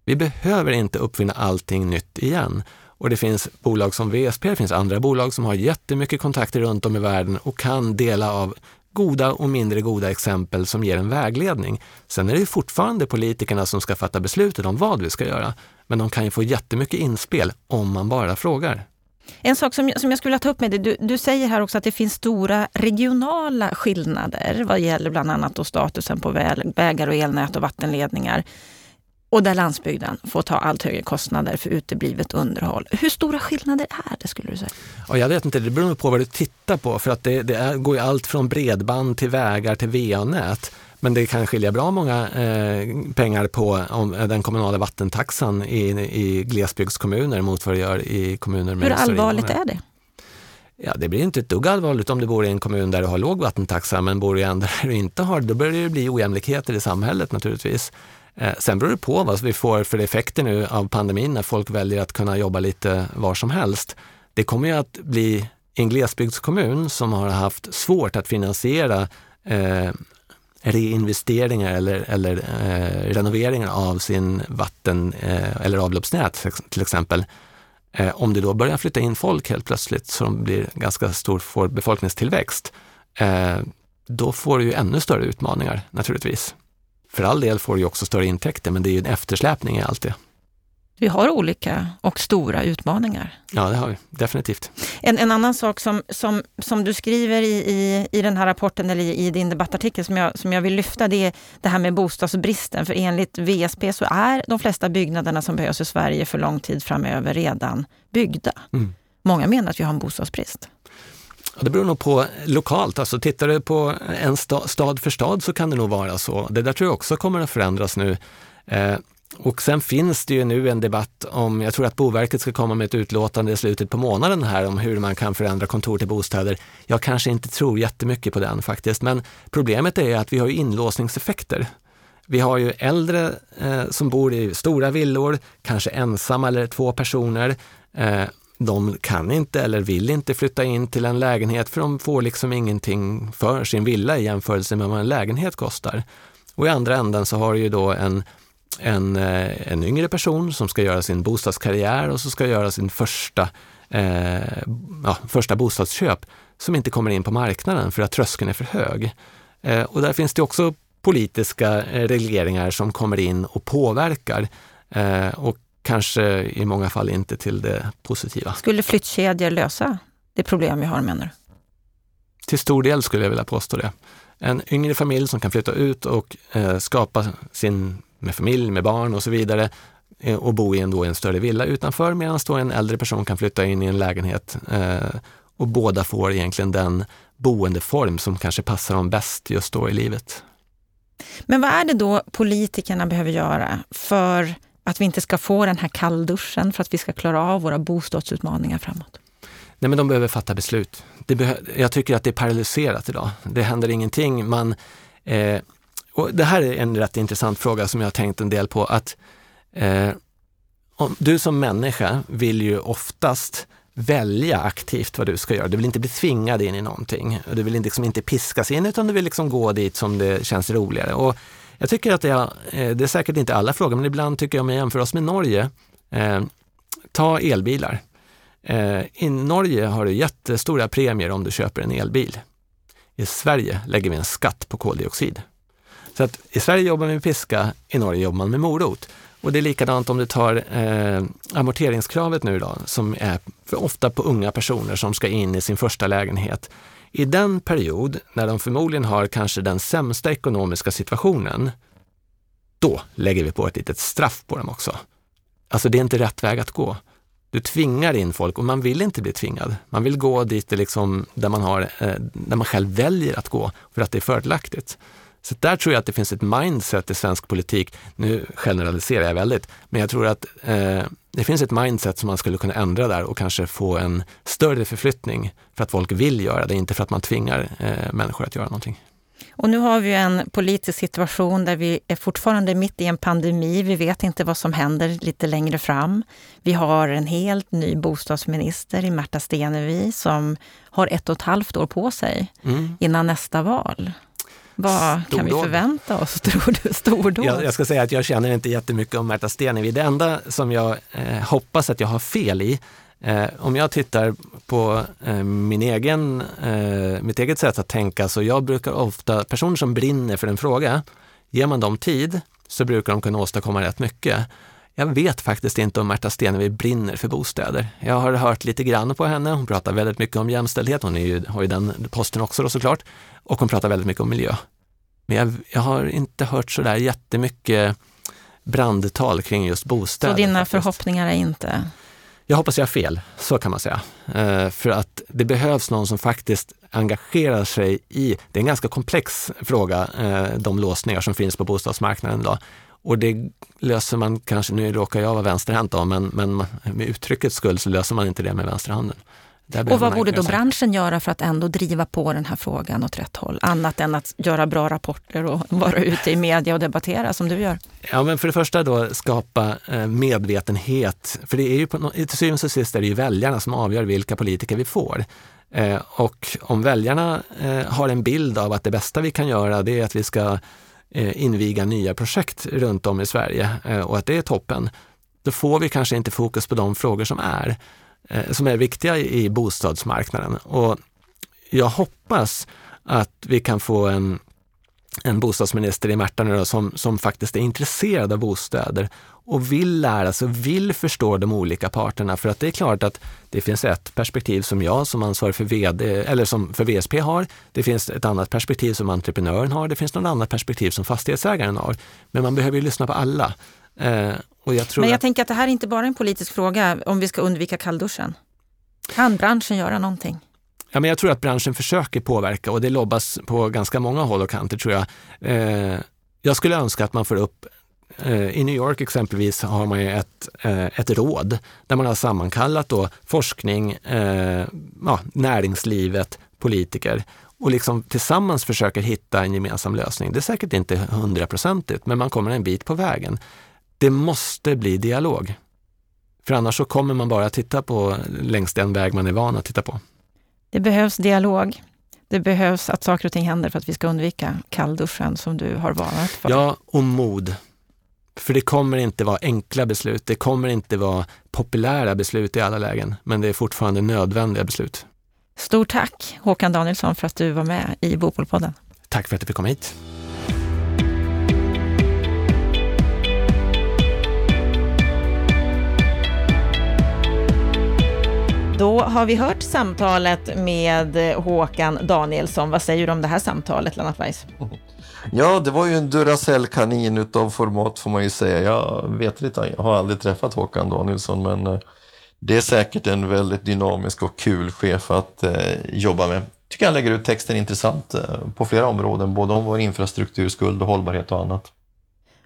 Vi behöver inte uppfinna allting nytt igen. Och det finns bolag som VSP, det finns andra bolag som har jättemycket kontakter runt om i världen och kan dela av goda och mindre goda exempel som ger en vägledning. Sen är det fortfarande politikerna som ska fatta beslutet om vad vi ska göra. Men de kan ju få jättemycket inspel om man bara frågar. En sak som, som jag skulle vilja ta upp med dig, du, du säger här också att det finns stora regionala skillnader vad gäller bland annat då statusen på vägar och elnät och vattenledningar och där landsbygden får ta allt högre kostnader för uteblivet underhåll. Hur stora skillnader är det skulle du säga? Ja, jag vet inte, det beror på vad du tittar på för att det, det är, går ju allt från bredband till vägar till VA-nät. Men det kan skilja bra många eh, pengar på om, den kommunala vattentaxan i, i glesbygdskommuner mot vad det gör i kommuner med Hur allvarligt är det? Ja, det blir inte ett dugg allvarligt om du bor i en kommun där du har låg vattentaxa, men bor du i en där du inte har då börjar det bli ojämlikheter i samhället naturligtvis. Eh, sen beror det på vad vi får för effekter nu av pandemin när folk väljer att kunna jobba lite var som helst. Det kommer ju att bli en glesbygdskommun som har haft svårt att finansiera eh, reinvesteringar eller, eller eh, renoveringar av sin vatten eh, eller avloppsnät till exempel. Eh, om det då börjar flytta in folk helt plötsligt som blir ganska stor befolkningstillväxt, eh, då får du ju ännu större utmaningar naturligtvis. För all del får du också större intäkter, men det är ju en eftersläpning i allt det. Vi har olika och stora utmaningar. Ja, det har vi definitivt. En, en annan sak som, som, som du skriver i, i, i den här rapporten eller i, i din debattartikel som jag, som jag vill lyfta, det är det här med bostadsbristen. För enligt VSP så är de flesta byggnaderna som behövs i Sverige för lång tid framöver redan byggda. Mm. Många menar att vi har en bostadsbrist. Det beror nog på lokalt. Alltså tittar du på en stad för stad så kan det nog vara så. Det där tror jag också kommer att förändras nu. Eh, och sen finns det ju nu en debatt om, jag tror att Boverket ska komma med ett utlåtande i slutet på månaden här om hur man kan förändra kontor till bostäder. Jag kanske inte tror jättemycket på den faktiskt, men problemet är att vi har inlåsningseffekter. Vi har ju äldre eh, som bor i stora villor, kanske ensamma eller två personer. Eh, de kan inte eller vill inte flytta in till en lägenhet för de får liksom ingenting för sin villa i jämförelse med vad en lägenhet kostar. Och i andra änden så har du ju då en en, eh, en yngre person som ska göra sin bostadskarriär och så ska göra sin första, eh, ja, första bostadsköp som inte kommer in på marknaden för att tröskeln är för hög. Eh, och där finns det också politiska eh, regleringar som kommer in och påverkar eh, och kanske i många fall inte till det positiva. Skulle flyttkedjor lösa det problem vi har menar du? Till stor del skulle jag vilja påstå det. En yngre familj som kan flytta ut och eh, skapa sin med familj, med barn och så vidare eh, och bo i en, då en större villa utanför medan då en äldre person kan flytta in i en lägenhet eh, och båda får egentligen den boendeform som kanske passar dem bäst just då i livet. Men vad är det då politikerna behöver göra för att vi inte ska få den här kallduschen, för att vi ska klara av våra bostadsutmaningar framåt? Nej, men de behöver fatta beslut. Beh jag tycker att det är paralyserat idag. Det händer ingenting. Man, eh, och det här är en rätt intressant fråga som jag har tänkt en del på. att eh, om, Du som människa vill ju oftast välja aktivt vad du ska göra. Du vill inte bli tvingad in i någonting. Du vill liksom inte piskas in utan du vill liksom gå dit som det känns roligare. Och jag tycker att det är, eh, det är säkert inte alla frågor, men ibland tycker jag om jag jämför oss med Norge. Eh, ta elbilar. Eh, I Norge har du jättestora premier om du köper en elbil. I Sverige lägger vi en skatt på koldioxid. Så att i Sverige jobbar man med piska, i Norge jobbar man med morot. Och det är likadant om du tar eh, amorteringskravet nu då, som är ofta på unga personer som ska in i sin första lägenhet. I den period när de förmodligen har kanske den sämsta ekonomiska situationen, då lägger vi på ett litet straff på dem också. Alltså det är inte rätt väg att gå. Du tvingar in folk och man vill inte bli tvingad. Man vill gå dit liksom där, man har, eh, där man själv väljer att gå för att det är fördelaktigt. Så där tror jag att det finns ett mindset i svensk politik. Nu generaliserar jag väldigt, men jag tror att eh, det finns ett mindset som man skulle kunna ändra där och kanske få en större förflyttning för att folk vill göra det, inte för att man tvingar eh, människor att göra någonting. Och nu har vi en politisk situation där vi är fortfarande mitt i en pandemi. Vi vet inte vad som händer lite längre fram. Vi har en helt ny bostadsminister i Märta Stenevi som har ett och ett halvt år på sig mm. innan nästa val. Vad Stordåd. kan vi förvänta oss, tror du? Stordåd? Jag, jag ska säga att jag känner inte jättemycket om Märta Stenevi. Det enda som jag eh, hoppas att jag har fel i, eh, om jag tittar på eh, min egen, eh, mitt eget sätt att tänka, så jag brukar ofta, personer som brinner för en fråga, ger man dem tid så brukar de kunna åstadkomma rätt mycket. Jag vet faktiskt inte om Märta Stenevi brinner för bostäder. Jag har hört lite grann på henne. Hon pratar väldigt mycket om jämställdhet. Hon är ju, har ju den posten också då såklart. Och hon pratar väldigt mycket om miljö. Men jag, jag har inte hört så där jättemycket brandtal kring just bostäder. Så dina faktiskt. förhoppningar är inte? Jag hoppas jag har fel, så kan man säga. Eh, för att det behövs någon som faktiskt engagerar sig i, det är en ganska komplex fråga, eh, de låsningar som finns på bostadsmarknaden idag. Och det löser man kanske, nu råkar jag vara vänsterhänt då, men, men med uttryckets skull så löser man inte det med vänsterhanden. Och vad borde då branschen göra för att ändå driva på den här frågan åt rätt håll? Annat än att göra bra rapporter och vara ute i media och debattera som du gör. Ja, men för det första då skapa eh, medvetenhet. För det är ju på, till syvende och sist är det ju väljarna som avgör vilka politiker vi får. Eh, och om väljarna eh, har en bild av att det bästa vi kan göra det är att vi ska inviga nya projekt runt om i Sverige och att det är toppen, då får vi kanske inte fokus på de frågor som är. Eh, som är viktiga i bostadsmarknaden. Och jag hoppas att vi kan få en, en bostadsminister i Märta nu då, som, som faktiskt är intresserad av bostäder och vill lära sig och vill förstå de olika parterna. För att det är klart att det finns ett perspektiv som jag som ansvarig för VD eller som för VSP har. Det finns ett annat perspektiv som entreprenören har. Det finns något annat perspektiv som fastighetsägaren har. Men man behöver ju lyssna på alla. Eh, jag Men jag att... tänker att det här är inte bara en politisk fråga om vi ska undvika kallduschen. Kan branschen göra någonting? Ja, men jag tror att branschen försöker påverka och det lobbas på ganska många håll och kanter tror jag. Eh, jag skulle önska att man får upp eh, i New York exempelvis har man ett, eh, ett råd där man har sammankallat då forskning, ja, näringslivet, politiker och liksom tillsammans försöker hitta en gemensam lösning. Det är säkert inte hundraprocentigt, men man kommer en bit på vägen. Det måste bli dialog. För annars så kommer man bara titta på längs den väg man är van att titta på. Det behövs dialog. Det behövs att saker och ting händer för att vi ska undvika kallduschen som du har varnat för. Ja, och mod. För det kommer inte vara enkla beslut. Det kommer inte vara populära beslut i alla lägen, men det är fortfarande nödvändiga beslut. Stort tack Håkan Danielsson för att du var med i Bopolpodden. Tack för att du fick komma hit. Då har vi hört samtalet med Håkan Danielsson. Vad säger du om det här samtalet, Lennart Weiss? Ja, det var ju en Duracell-kanin utav format får man ju säga. Jag vet inte, jag har aldrig träffat Håkan Danielsson, men eh, det är säkert en väldigt dynamisk och kul chef att eh, jobba med. tycker han lägger ut texten intressant eh, på flera områden, både om vår infrastruktur, skuld och hållbarhet och annat.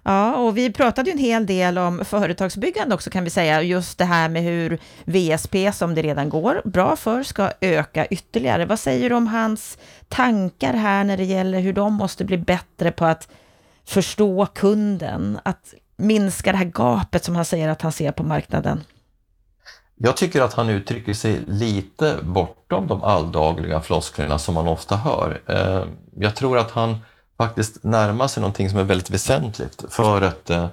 Ja, och vi pratade ju en hel del om företagsbyggande också kan vi säga, just det här med hur VSP, som det redan går bra för, ska öka ytterligare. Vad säger du om hans tankar här när det gäller hur de måste bli bättre på att förstå kunden, att minska det här gapet som han säger att han ser på marknaden? Jag tycker att han uttrycker sig lite bortom de alldagliga flosklerna som man ofta hör. Eh, jag tror att han faktiskt närma sig någonting som är väldigt väsentligt för ett eh,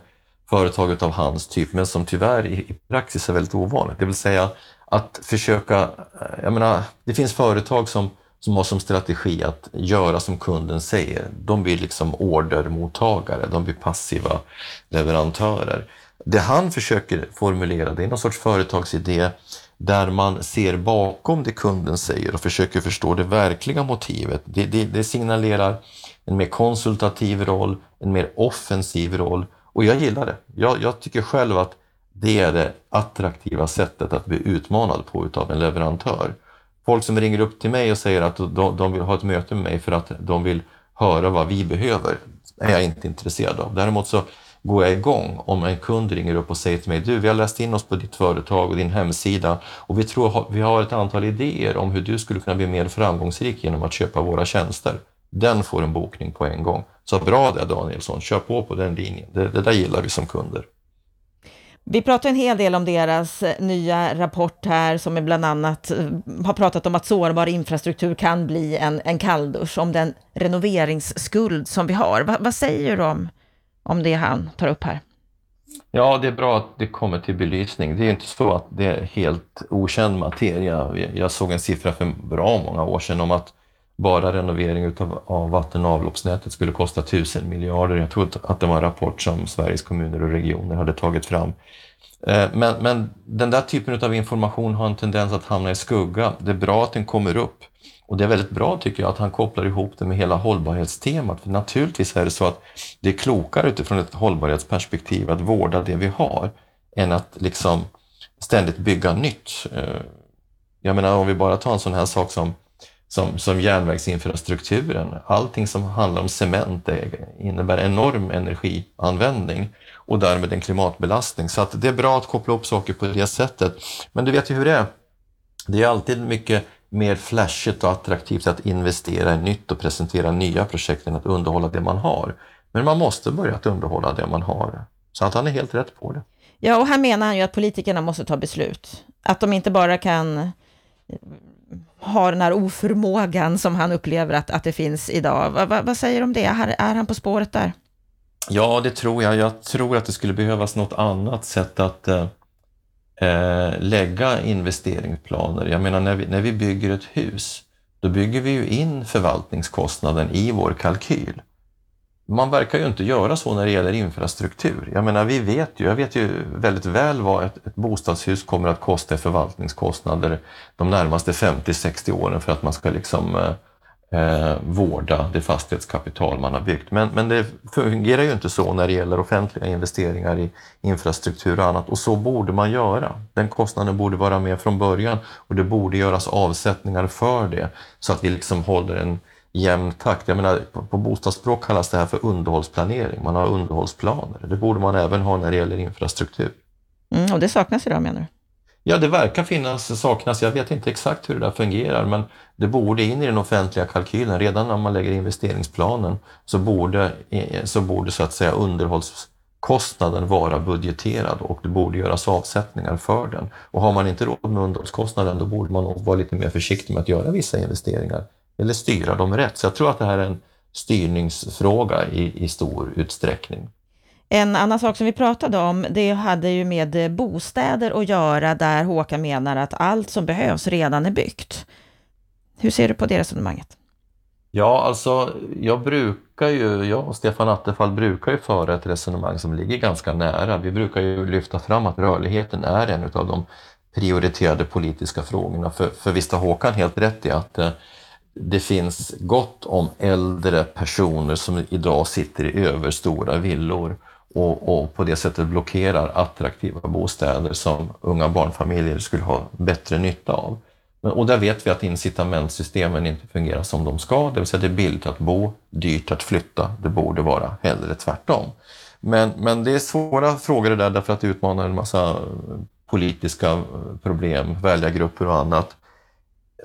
företag av hans typ, men som tyvärr i, i praxis är väldigt ovanligt. Det vill säga att försöka, eh, jag menar, det finns företag som, som har som strategi att göra som kunden säger. De blir liksom ordermottagare, de blir passiva leverantörer. Det han försöker formulera, det är någon sorts företagsidé där man ser bakom det kunden säger och försöker förstå det verkliga motivet. Det, det, det signalerar en mer konsultativ roll, en mer offensiv roll. Och jag gillar det. Jag, jag tycker själv att det är det attraktiva sättet att bli utmanad på utav en leverantör. Folk som ringer upp till mig och säger att de, de vill ha ett möte med mig för att de vill höra vad vi behöver, är jag inte intresserad av. Däremot så går jag igång om en kund ringer upp och säger till mig, du vi har läst in oss på ditt företag och din hemsida och vi tror vi har ett antal idéer om hur du skulle kunna bli mer framgångsrik genom att köpa våra tjänster. Den får en bokning på en gång. Så bra det Danielsson, kör på på den linjen. Det, det där gillar vi som kunder. Vi pratar en hel del om deras nya rapport här som är bland annat eh, har pratat om att sårbar infrastruktur kan bli en, en kalldusch, om den renoveringsskuld som vi har. Va, vad säger du om, om det han tar upp här? Ja, det är bra att det kommer till belysning. Det är inte så att det är helt okänd materia. Jag såg en siffra för bra många år sedan om att bara renovering utav, av vatten och avloppsnätet skulle kosta tusen miljarder. Jag tror att det var en rapport som Sveriges kommuner och regioner hade tagit fram. Eh, men, men den där typen av information har en tendens att hamna i skugga. Det är bra att den kommer upp. Och det är väldigt bra tycker jag att han kopplar ihop det med hela hållbarhetstemat. För naturligtvis är det så att det är klokare utifrån ett hållbarhetsperspektiv att vårda det vi har än att liksom ständigt bygga nytt. Eh, jag menar om vi bara tar en sån här sak som, som, som järnvägsinfrastrukturen. Allting som handlar om cement innebär enorm energianvändning och därmed en klimatbelastning. Så att det är bra att koppla upp saker på det sättet. Men du vet ju hur det är. Det är alltid mycket mer flashigt och attraktivt att investera i nytt och presentera nya projekt än att underhålla det man har. Men man måste börja att underhålla det man har. Så att han är helt rätt på det. Ja, och här menar han ju att politikerna måste ta beslut. Att de inte bara kan har den här oförmågan som han upplever att, att det finns idag. Va, va, vad säger du om det? Är, är han på spåret där? Ja, det tror jag. Jag tror att det skulle behövas något annat sätt att eh, eh, lägga investeringsplaner. Jag menar, när vi, när vi bygger ett hus, då bygger vi ju in förvaltningskostnaden i vår kalkyl. Man verkar ju inte göra så när det gäller infrastruktur. Jag menar, vi vet ju, jag vet ju väldigt väl vad ett, ett bostadshus kommer att kosta i förvaltningskostnader de närmaste 50-60 åren för att man ska liksom eh, eh, vårda det fastighetskapital man har byggt. Men, men det fungerar ju inte så när det gäller offentliga investeringar i infrastruktur och annat och så borde man göra. Den kostnaden borde vara med från början och det borde göras avsättningar för det så att vi liksom håller en jämn takt. Jag menar, på, på bostadsspråk kallas det här för underhållsplanering. Man har underhållsplaner. Det borde man även ha när det gäller infrastruktur. Mm, och det saknas idag menar du? Ja, det verkar finnas, saknas. Jag vet inte exakt hur det där fungerar, men det borde in i den offentliga kalkylen. Redan när man lägger investeringsplanen så borde, så borde så att säga underhållskostnaden vara budgeterad och det borde göras avsättningar för den. Och har man inte råd med underhållskostnaden, då borde man nog vara lite mer försiktig med att göra vissa investeringar eller styra dem rätt. Så jag tror att det här är en styrningsfråga i, i stor utsträckning. En annan sak som vi pratade om, det hade ju med bostäder att göra, där Håkan menar att allt som behövs redan är byggt. Hur ser du på det resonemanget? Ja, alltså jag brukar ju, jag och Stefan Attefall brukar ju föra ett resonemang som ligger ganska nära. Vi brukar ju lyfta fram att rörligheten är en av de prioriterade politiska frågorna. För, för visst har Håkan helt rätt i att eh, det finns gott om äldre personer som idag sitter i överstora villor och, och, på det sättet blockerar attraktiva bostäder som unga barnfamiljer skulle ha bättre nytta av. Men, och där vet vi att incitamentsystemen inte fungerar som de ska, det vill säga det är billigt att bo, dyrt att flytta. Det borde vara hellre tvärtom. Men, men det är svåra frågor det där därför att det utmanar en massa politiska problem, väljargrupper och annat.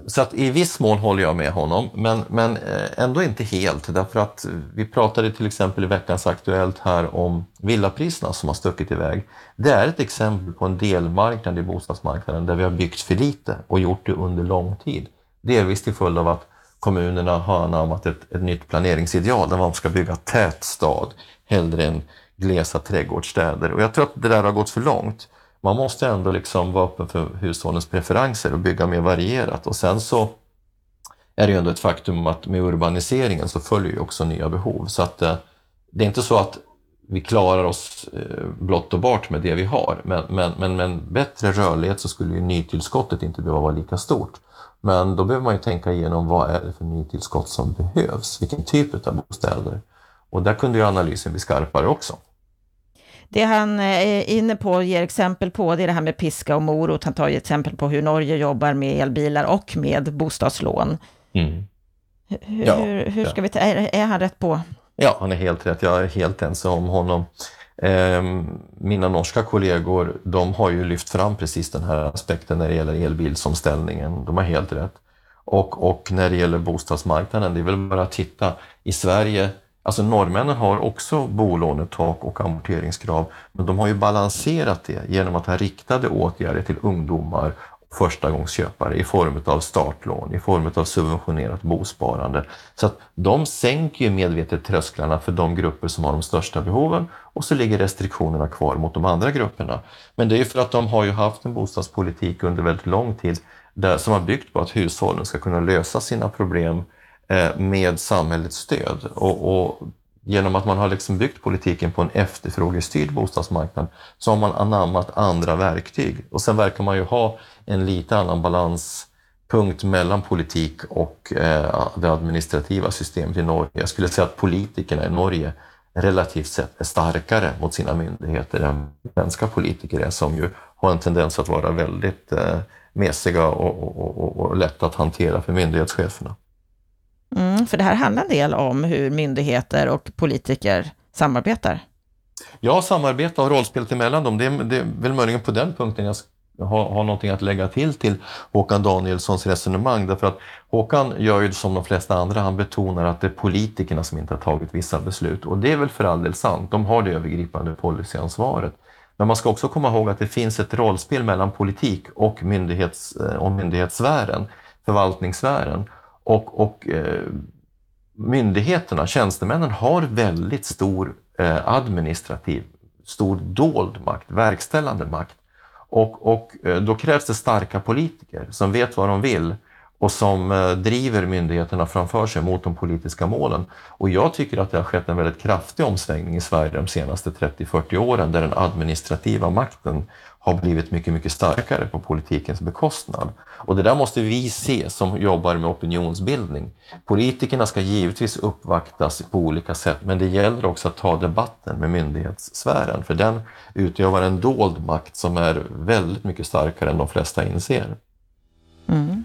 Så att i viss mån håller jag med honom, men, men eh, ändå inte helt. Därför att vi pratade till exempel i veckans Aktuellt här om villapriserna som har stuckit iväg. Det är ett exempel på en delmarknad i bostadsmarknaden där vi har byggt för lite och gjort det under lång tid. Delvis till följd av att kommunerna har anammat ett, ett nytt planeringsideal där man ska bygga tät stad hellre än glesa trädgårdsstäder. Och jag tror att det där har gått för långt man måste ändå liksom vara öppen för hushållens preferenser och bygga mer varierat. Och sen så är det ju ändå ett faktum att med urbaniseringen så följer ju också nya behov. Så att eh, det är inte så att vi klarar oss eh, blott och bart med det vi har. Men, men, men med en bättre rörlighet så skulle ju nytillskottet inte behöva vara lika stort. Men då behöver man ju tänka igenom vad är det för nytillskott som behövs? Vilken typ av bostäder? Och där kunde ju analysen bli skarpare också. Det han eh, är inne på och ger exempel på, det är det här med piska och morot. Han tar ju exempel på hur Norge jobbar med elbilar och med bostadslån. Mm. Hur, ja, hur, ska ja. vi är, är han rätt på? Ja, han är helt rätt. Jag är helt ense om honom. Eh, mina norska kollegor, de har ju lyft fram precis den här aspekten när det gäller elbilsomställningen. De har helt rätt. Och, och när det gäller bostadsmarknaden, det är väl bara att titta. I Sverige Alltså norrmännen har också bolånetak och amorteringskrav, men de har ju balanserat det genom att ha riktade åtgärder till ungdomar och förstagångsköpare i form av startlån, i form av subventionerat bosparande. Så att de sänker ju medvetet trösklarna för de grupper som har de största behoven och så ligger restriktionerna kvar mot de andra grupperna. Men det är ju för att de har ju haft en bostadspolitik under väldigt lång tid där, som har byggt på att hushållen ska kunna lösa sina problem Eh, med samhällets stöd. Och, och, genom att man har liksom byggt politiken på en efterfrågestyrd bostadsmarknad så har man anammat andra verktyg. Och sen verkar man ju ha en lite annan balanspunkt mellan politik och eh, det administrativa systemet i Norge. Jag skulle säga att politikerna i Norge relativt sett är starkare mot sina myndigheter än svenska politiker är som ju har en tendens att vara väldigt eh, mesiga och, och, och, och lätta att hantera för myndighetscheferna. Mm, för det här handlar en del om hur myndigheter och politiker samarbetar. Ja, samarbete och rollspelet emellan dem, det är, det är väl möjligen på den punkten jag har, har någonting att lägga till till Håkan Danielssons resonemang. Därför att Håkan gör ju som de flesta andra, han betonar att det är politikerna som inte har tagit vissa beslut. Och det är väl för all del sant, de har det övergripande policyansvaret. Men man ska också komma ihåg att det finns ett rollspel mellan politik och, myndighets, eh, och myndighetssfären, förvaltningssfären. Och, och eh, myndigheterna, tjänstemännen, har väldigt stor eh, administrativ, stor dold makt, verkställande makt. Och, och eh, då krävs det starka politiker som vet vad de vill och som eh, driver myndigheterna framför sig mot de politiska målen. Och jag tycker att det har skett en väldigt kraftig omsvängning i Sverige de senaste 30-40 åren där den administrativa makten har blivit mycket, mycket starkare på politikens bekostnad. Och det där måste vi se som jobbar med opinionsbildning. Politikerna ska givetvis uppvaktas på olika sätt, men det gäller också att ta debatten med myndighetssfären, för den utövar en dold makt som är väldigt mycket starkare än de flesta inser. Mm.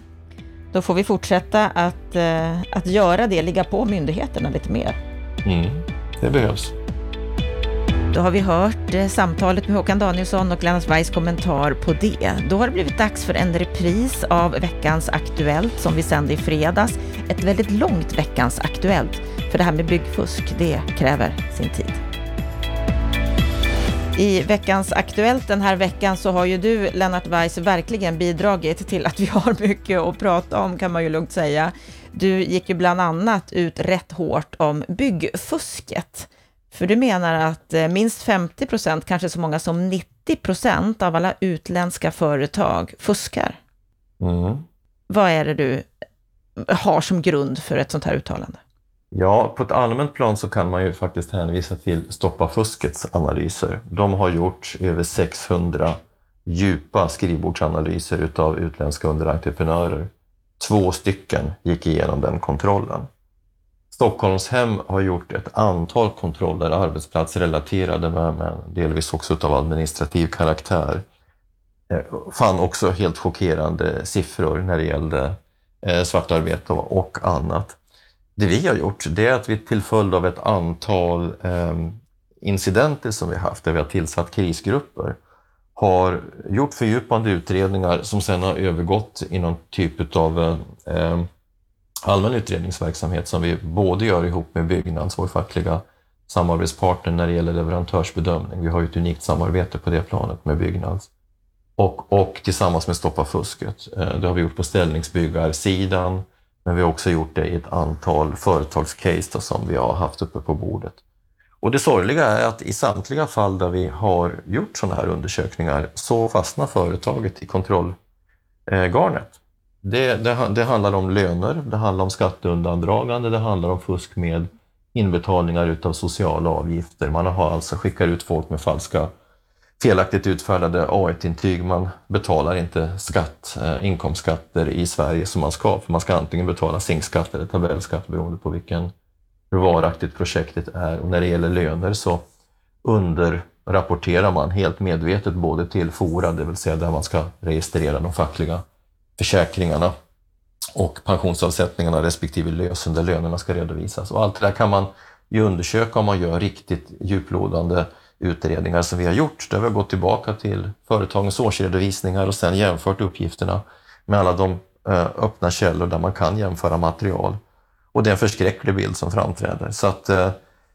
Då får vi fortsätta att, eh, att göra det, ligga på myndigheterna lite mer. Mm, det behövs. Då har vi hört eh, samtalet med Håkan Danielsson och Lennart Weiss kommentar på det. Då har det blivit dags för en repris av veckans Aktuellt som vi sände i fredags. Ett väldigt långt veckans Aktuellt, för det här med byggfusk, det kräver sin tid. I veckans Aktuellt den här veckan så har ju du, Lennart Weiss, verkligen bidragit till att vi har mycket att prata om, kan man ju lugnt säga. Du gick ju bland annat ut rätt hårt om byggfusket. För du menar att eh, minst 50 procent, kanske så många som 90 procent av alla utländska företag fuskar. Mm. Vad är det du har som grund för ett sånt här uttalande? Ja, på ett allmänt plan så kan man ju faktiskt hänvisa till Stoppa fuskets analyser. De har gjort över 600 djupa skrivbordsanalyser utav utländska underentreprenörer. Två stycken gick igenom den kontrollen. Stockholmshem har gjort ett antal kontroller, arbetsplatsrelaterade men, delvis också av administrativ karaktär. Eh, fann också helt chockerande siffror när det gällde eh, svartarbete och annat. Det vi har gjort det är att vi till följd av ett antal ehm, incidenter som vi haft, där vi har tillsatt krisgrupper, har gjort fördjupande utredningar som sedan har övergått i någon typ av eh, ehm, allmän utredningsverksamhet som vi både gör ihop med Byggnads, vår fackliga samarbetspartner när det gäller leverantörsbedömning. Vi har ju ett unikt samarbete på det planet med Byggnads. Och, och tillsammans med Stoppa fusket. Eh, det har vi gjort på ställningsbyggarsidan, men vi har också gjort det i ett antal företagscase som vi har haft uppe på bordet. Och det sorgliga är att i samtliga fall där vi har gjort sådana här undersökningar så fastnar företaget i kontrollgarnet. Det, det, det, handlar om löner, det handlar om skatteundandragande, det handlar om fusk med inbetalningar utav sociala avgifter. Man har alltså skickat ut folk med falska, felaktigt utfärdade A1-intyg. Man betalar inte skatt, eh, inkomstskatter i Sverige som man ska, för man ska antingen betala SINK-skatt eller tabellskatt beroende på vilken hur varaktigt projektet är. Och när det gäller löner så underrapporterar man helt medvetet både till Fora, det vill säga där man ska registrera de fackliga försäkringarna och pensionsavsättningarna respektive lösen där lönerna ska redovisas. Och allt det där kan man ju undersöka om man gör riktigt djuplodande utredningar som vi har gjort, där vi har gått tillbaka till företagens årsredovisningar och sedan jämfört uppgifterna med alla de eh, öppna källor där man kan jämföra material. Och det är en förskräcklig bild som framträder. Så att eh,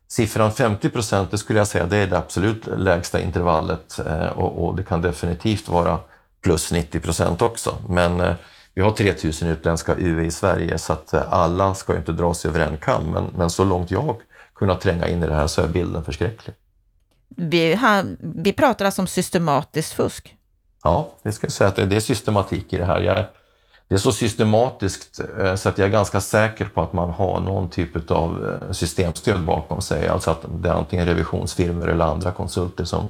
siffran 50 procent, det skulle jag säga, det är det absolut lägsta intervallet eh, och, och, det kan definitivt vara plus 90 procent också. Men eh, vi har 3000 utländska UV i Sverige så att eh, alla ska inte dras över en kam. Men, men så långt jag kunnat tränga in i det här så är bilden förskräcklig. Vi, har, vi pratar alltså om systematiskt fusk? Ja, det ska jag säga att det är systematik i det här. Jag, det är så systematiskt eh, så att jag är ganska säker på att man har någon typ av systemstöd bakom sig. Alltså att det är antingen revisionsfirmor eller andra konsulter som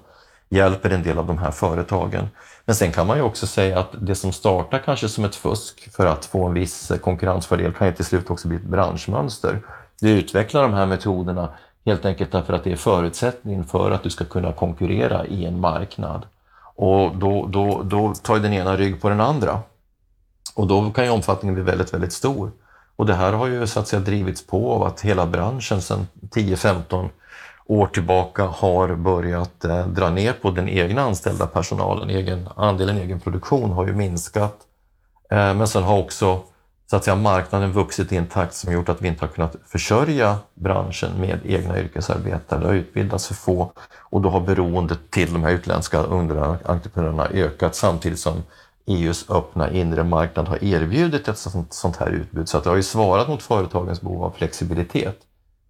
hjälper en del av de här företagen. Men sen kan man ju också säga att det som startar kanske som ett fusk för att få en viss konkurrensfördel kan ju till slut också bli ett branschmönster. Vi utvecklar de här metoderna Helt enkelt därför att det är förutsättningen för att du ska kunna konkurrera i en marknad. Och då, då, då tar den ena rygg på den andra. Och då kan ju omfattningen bli väldigt, väldigt stor. Och det här har ju så att säga drivits på av att hela branschen sedan 10-15 år tillbaka har börjat eh, dra ner på den egna anställda personalen. Egen, andelen egen produktion har ju minskat. Eh, men sen har också så att säga, marknaden vuxit i en takt som gjort att vi inte har kunnat försörja branschen med egna yrkesarbetare. Det har utbildats för få och då har beroendet till de här utländska underentreprenörerna ökat samtidigt som EUs öppna inre marknad har erbjudit ett sånt, sånt här utbud. Så att det har ju svarat mot företagens behov av flexibilitet.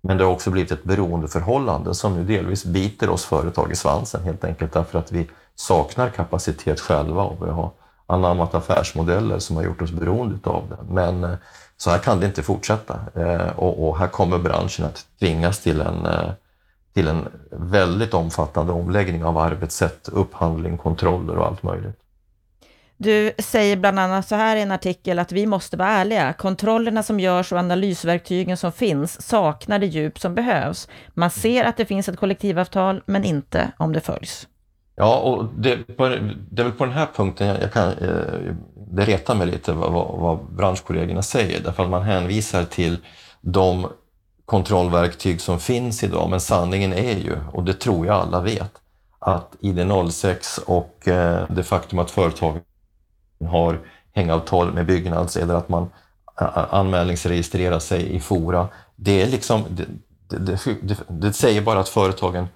Men det har också blivit ett beroendeförhållande som nu delvis biter oss företag i svansen helt enkelt därför att vi saknar kapacitet själva och vi har anammat affärsmodeller som har gjort oss beroende av det. Men eh, så här kan det inte fortsätta eh, och, och här kommer branschen att tvingas till en, eh, till en väldigt omfattande omläggning av arbetssätt, upphandling, kontroller och allt möjligt. Du säger bland annat så här i en artikel att vi måste vara ärliga. Kontrollerna som görs och analysverktygen som finns saknar det djup som behövs. Man ser att det finns ett kollektivavtal, men inte om det följs. Ja, och det, det är väl på den här punkten jag, jag kan, eh, det retar mig lite vad, vad, vad branschkollegorna säger, därför att man hänvisar till de kontrollverktyg som finns idag, men sanningen är ju, och det tror jag alla vet, att ID06 och eh, det faktum att företag har hängavtal med Byggnads eller att man anmälningsregistrerar sig i Fora, det är liksom, det, det, det, det säger bara att företagen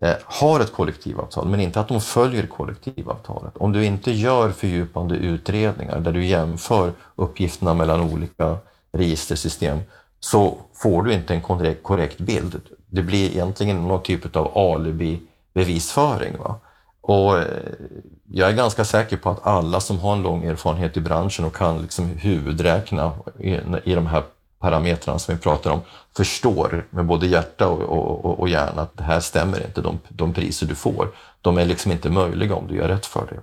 eh, har ett kollektivavtal, men inte att de följer kollektivavtalet. Om du inte gör fördjupande utredningar där du jämför uppgifterna mellan olika registersystem så får du inte en korrekt, korrekt bild. Det blir egentligen någon typ av alibi-bevisföring. Va? Och eh, jag är ganska säker på att alla som har en lång erfarenhet i branschen och kan liksom huvudräkna i, i de här parametrarna som vi pratar om förstår med både hjärta och, och, och hjärna att det här stämmer inte, de, de priser du får. De är liksom inte möjliga om du gör rätt för dig.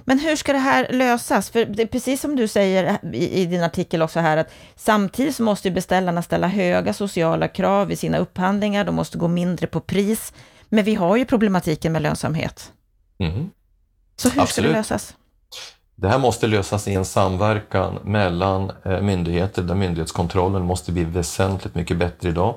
Men hur ska det här lösas? För det är precis som du säger i, i din artikel också här, att samtidigt så måste beställarna ställa höga sociala krav i sina upphandlingar, de måste gå mindre på pris, men vi har ju problematiken med lönsamhet. Mm. Så hur Absolut. ska det lösas? Det här måste lösas i en samverkan mellan eh, myndigheter där myndighetskontrollen måste bli väsentligt mycket bättre idag.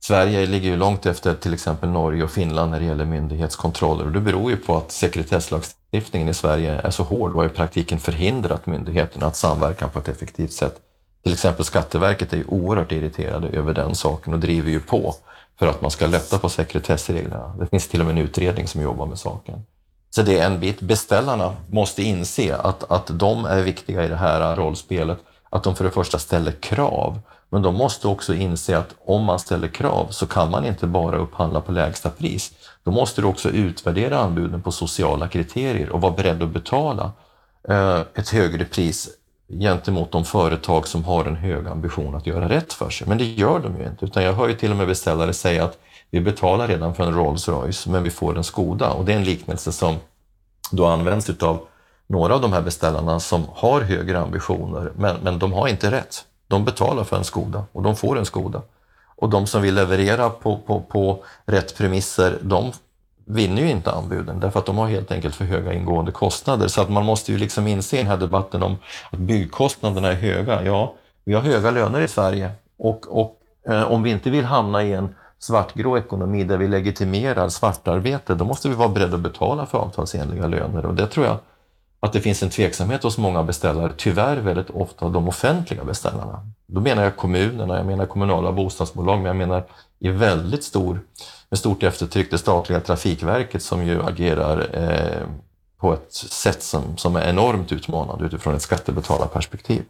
Sverige ligger ju långt efter till exempel Norge och Finland när det gäller myndighetskontroller och det beror ju på att sekretesslagstiftningen i Sverige är så hård och i praktiken förhindrat myndigheterna att samverka på ett effektivt sätt. Till exempel Skatteverket är ju oerhört irriterade över den saken och driver ju på för att man ska lätta på sekretessreglerna. Det finns till och med en utredning som jobbar med saken. Så det är en bit. Beställarna måste inse att, att de är viktiga i det här rollspelet. Att de för det första ställer krav. Men de måste också inse att om man ställer krav så kan man inte bara upphandla på lägsta pris. Då måste du också utvärdera anbuden på sociala kriterier och vara beredd att betala eh, ett högre pris gentemot de företag som har en hög ambition att göra rätt för sig. Men det gör de ju inte, utan jag hör ju till och med beställare säga att vi betalar redan för en Rolls Royce, men vi får en Skoda. Och det är en liknelse som då används utav några av de här beställarna som har högre ambitioner, men, men de har inte rätt. De betalar för en Skoda och de får en Skoda. Och de som vill leverera på, på, på rätt premisser, de vinner ju inte anbuden därför att de har helt enkelt för höga ingående kostnader. Så att man måste ju liksom inse i den här debatten om att byggkostnaderna är höga. Ja, vi har höga löner i Sverige och, och eh, om vi inte vill hamna i en svartgrå ekonomi där vi legitimerar svartarbete, då måste vi vara beredda att betala för avtalsenliga löner. Och det tror jag att det finns en tveksamhet hos många beställare, tyvärr väldigt ofta de offentliga beställarna. Då menar jag kommunerna, jag menar kommunala bostadsbolag, men jag menar i väldigt stor, med stort eftertryck det statliga Trafikverket som ju agerar eh, på ett sätt som, som är enormt utmanande utifrån ett skattebetalarperspektiv.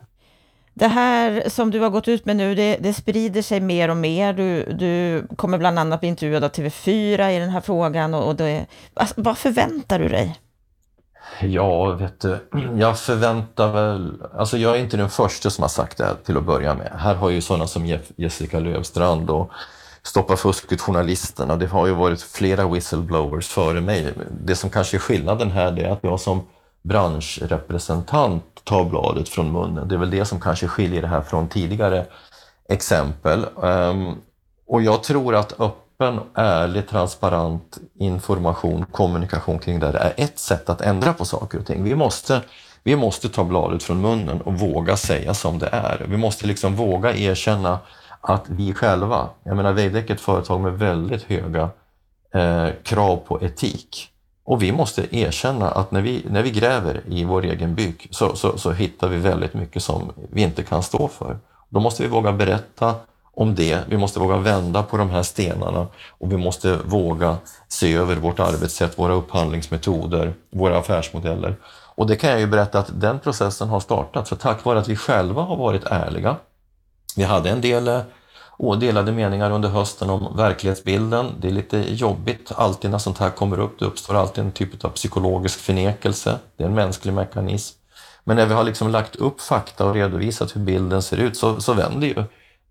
Det här som du har gått ut med nu, det, det sprider sig mer och mer. Du, du kommer bland annat bli intervjuad av TV4 i den här frågan. Och, och det, alltså, vad förväntar du dig? Ja, vet du, jag förväntar väl... Alltså jag är inte den första som har sagt det här till att börja med. Här har ju sådana som Jessica Lövstrand och Stoppa fusket, journalisterna. Det har ju varit flera whistleblowers före mig. Det som kanske är skillnaden här är att jag som branschrepresentant tar bladet från munnen. Det är väl det som kanske skiljer det här från tidigare exempel. Ehm, och jag tror att öppen, ärlig, transparent information, kommunikation kring det här är ett sätt att ändra på saker och ting. Vi måste, vi måste ta bladet från munnen och våga säga som det är. Vi måste liksom våga erkänna att vi själva, jag menar Veidekke är ett företag med väldigt höga eh, krav på etik. Och vi måste erkänna att när vi, när vi gräver i vår egen byk så, så, så hittar vi väldigt mycket som vi inte kan stå för. Då måste vi våga berätta om det. Vi måste våga vända på de här stenarna och vi måste våga se över vårt arbetssätt, våra upphandlingsmetoder, våra affärsmodeller. Och det kan jag ju berätta att den processen har startat, för tack vare att vi själva har varit ärliga. Vi hade en del eh, ådelade delade meningar under hösten om verklighetsbilden. Det är lite jobbigt alltid när sånt här kommer upp. Det uppstår alltid en typ av psykologisk förnekelse. Det är en mänsklig mekanism. Men när vi har liksom lagt upp fakta och redovisat hur bilden ser ut så, så vänder ju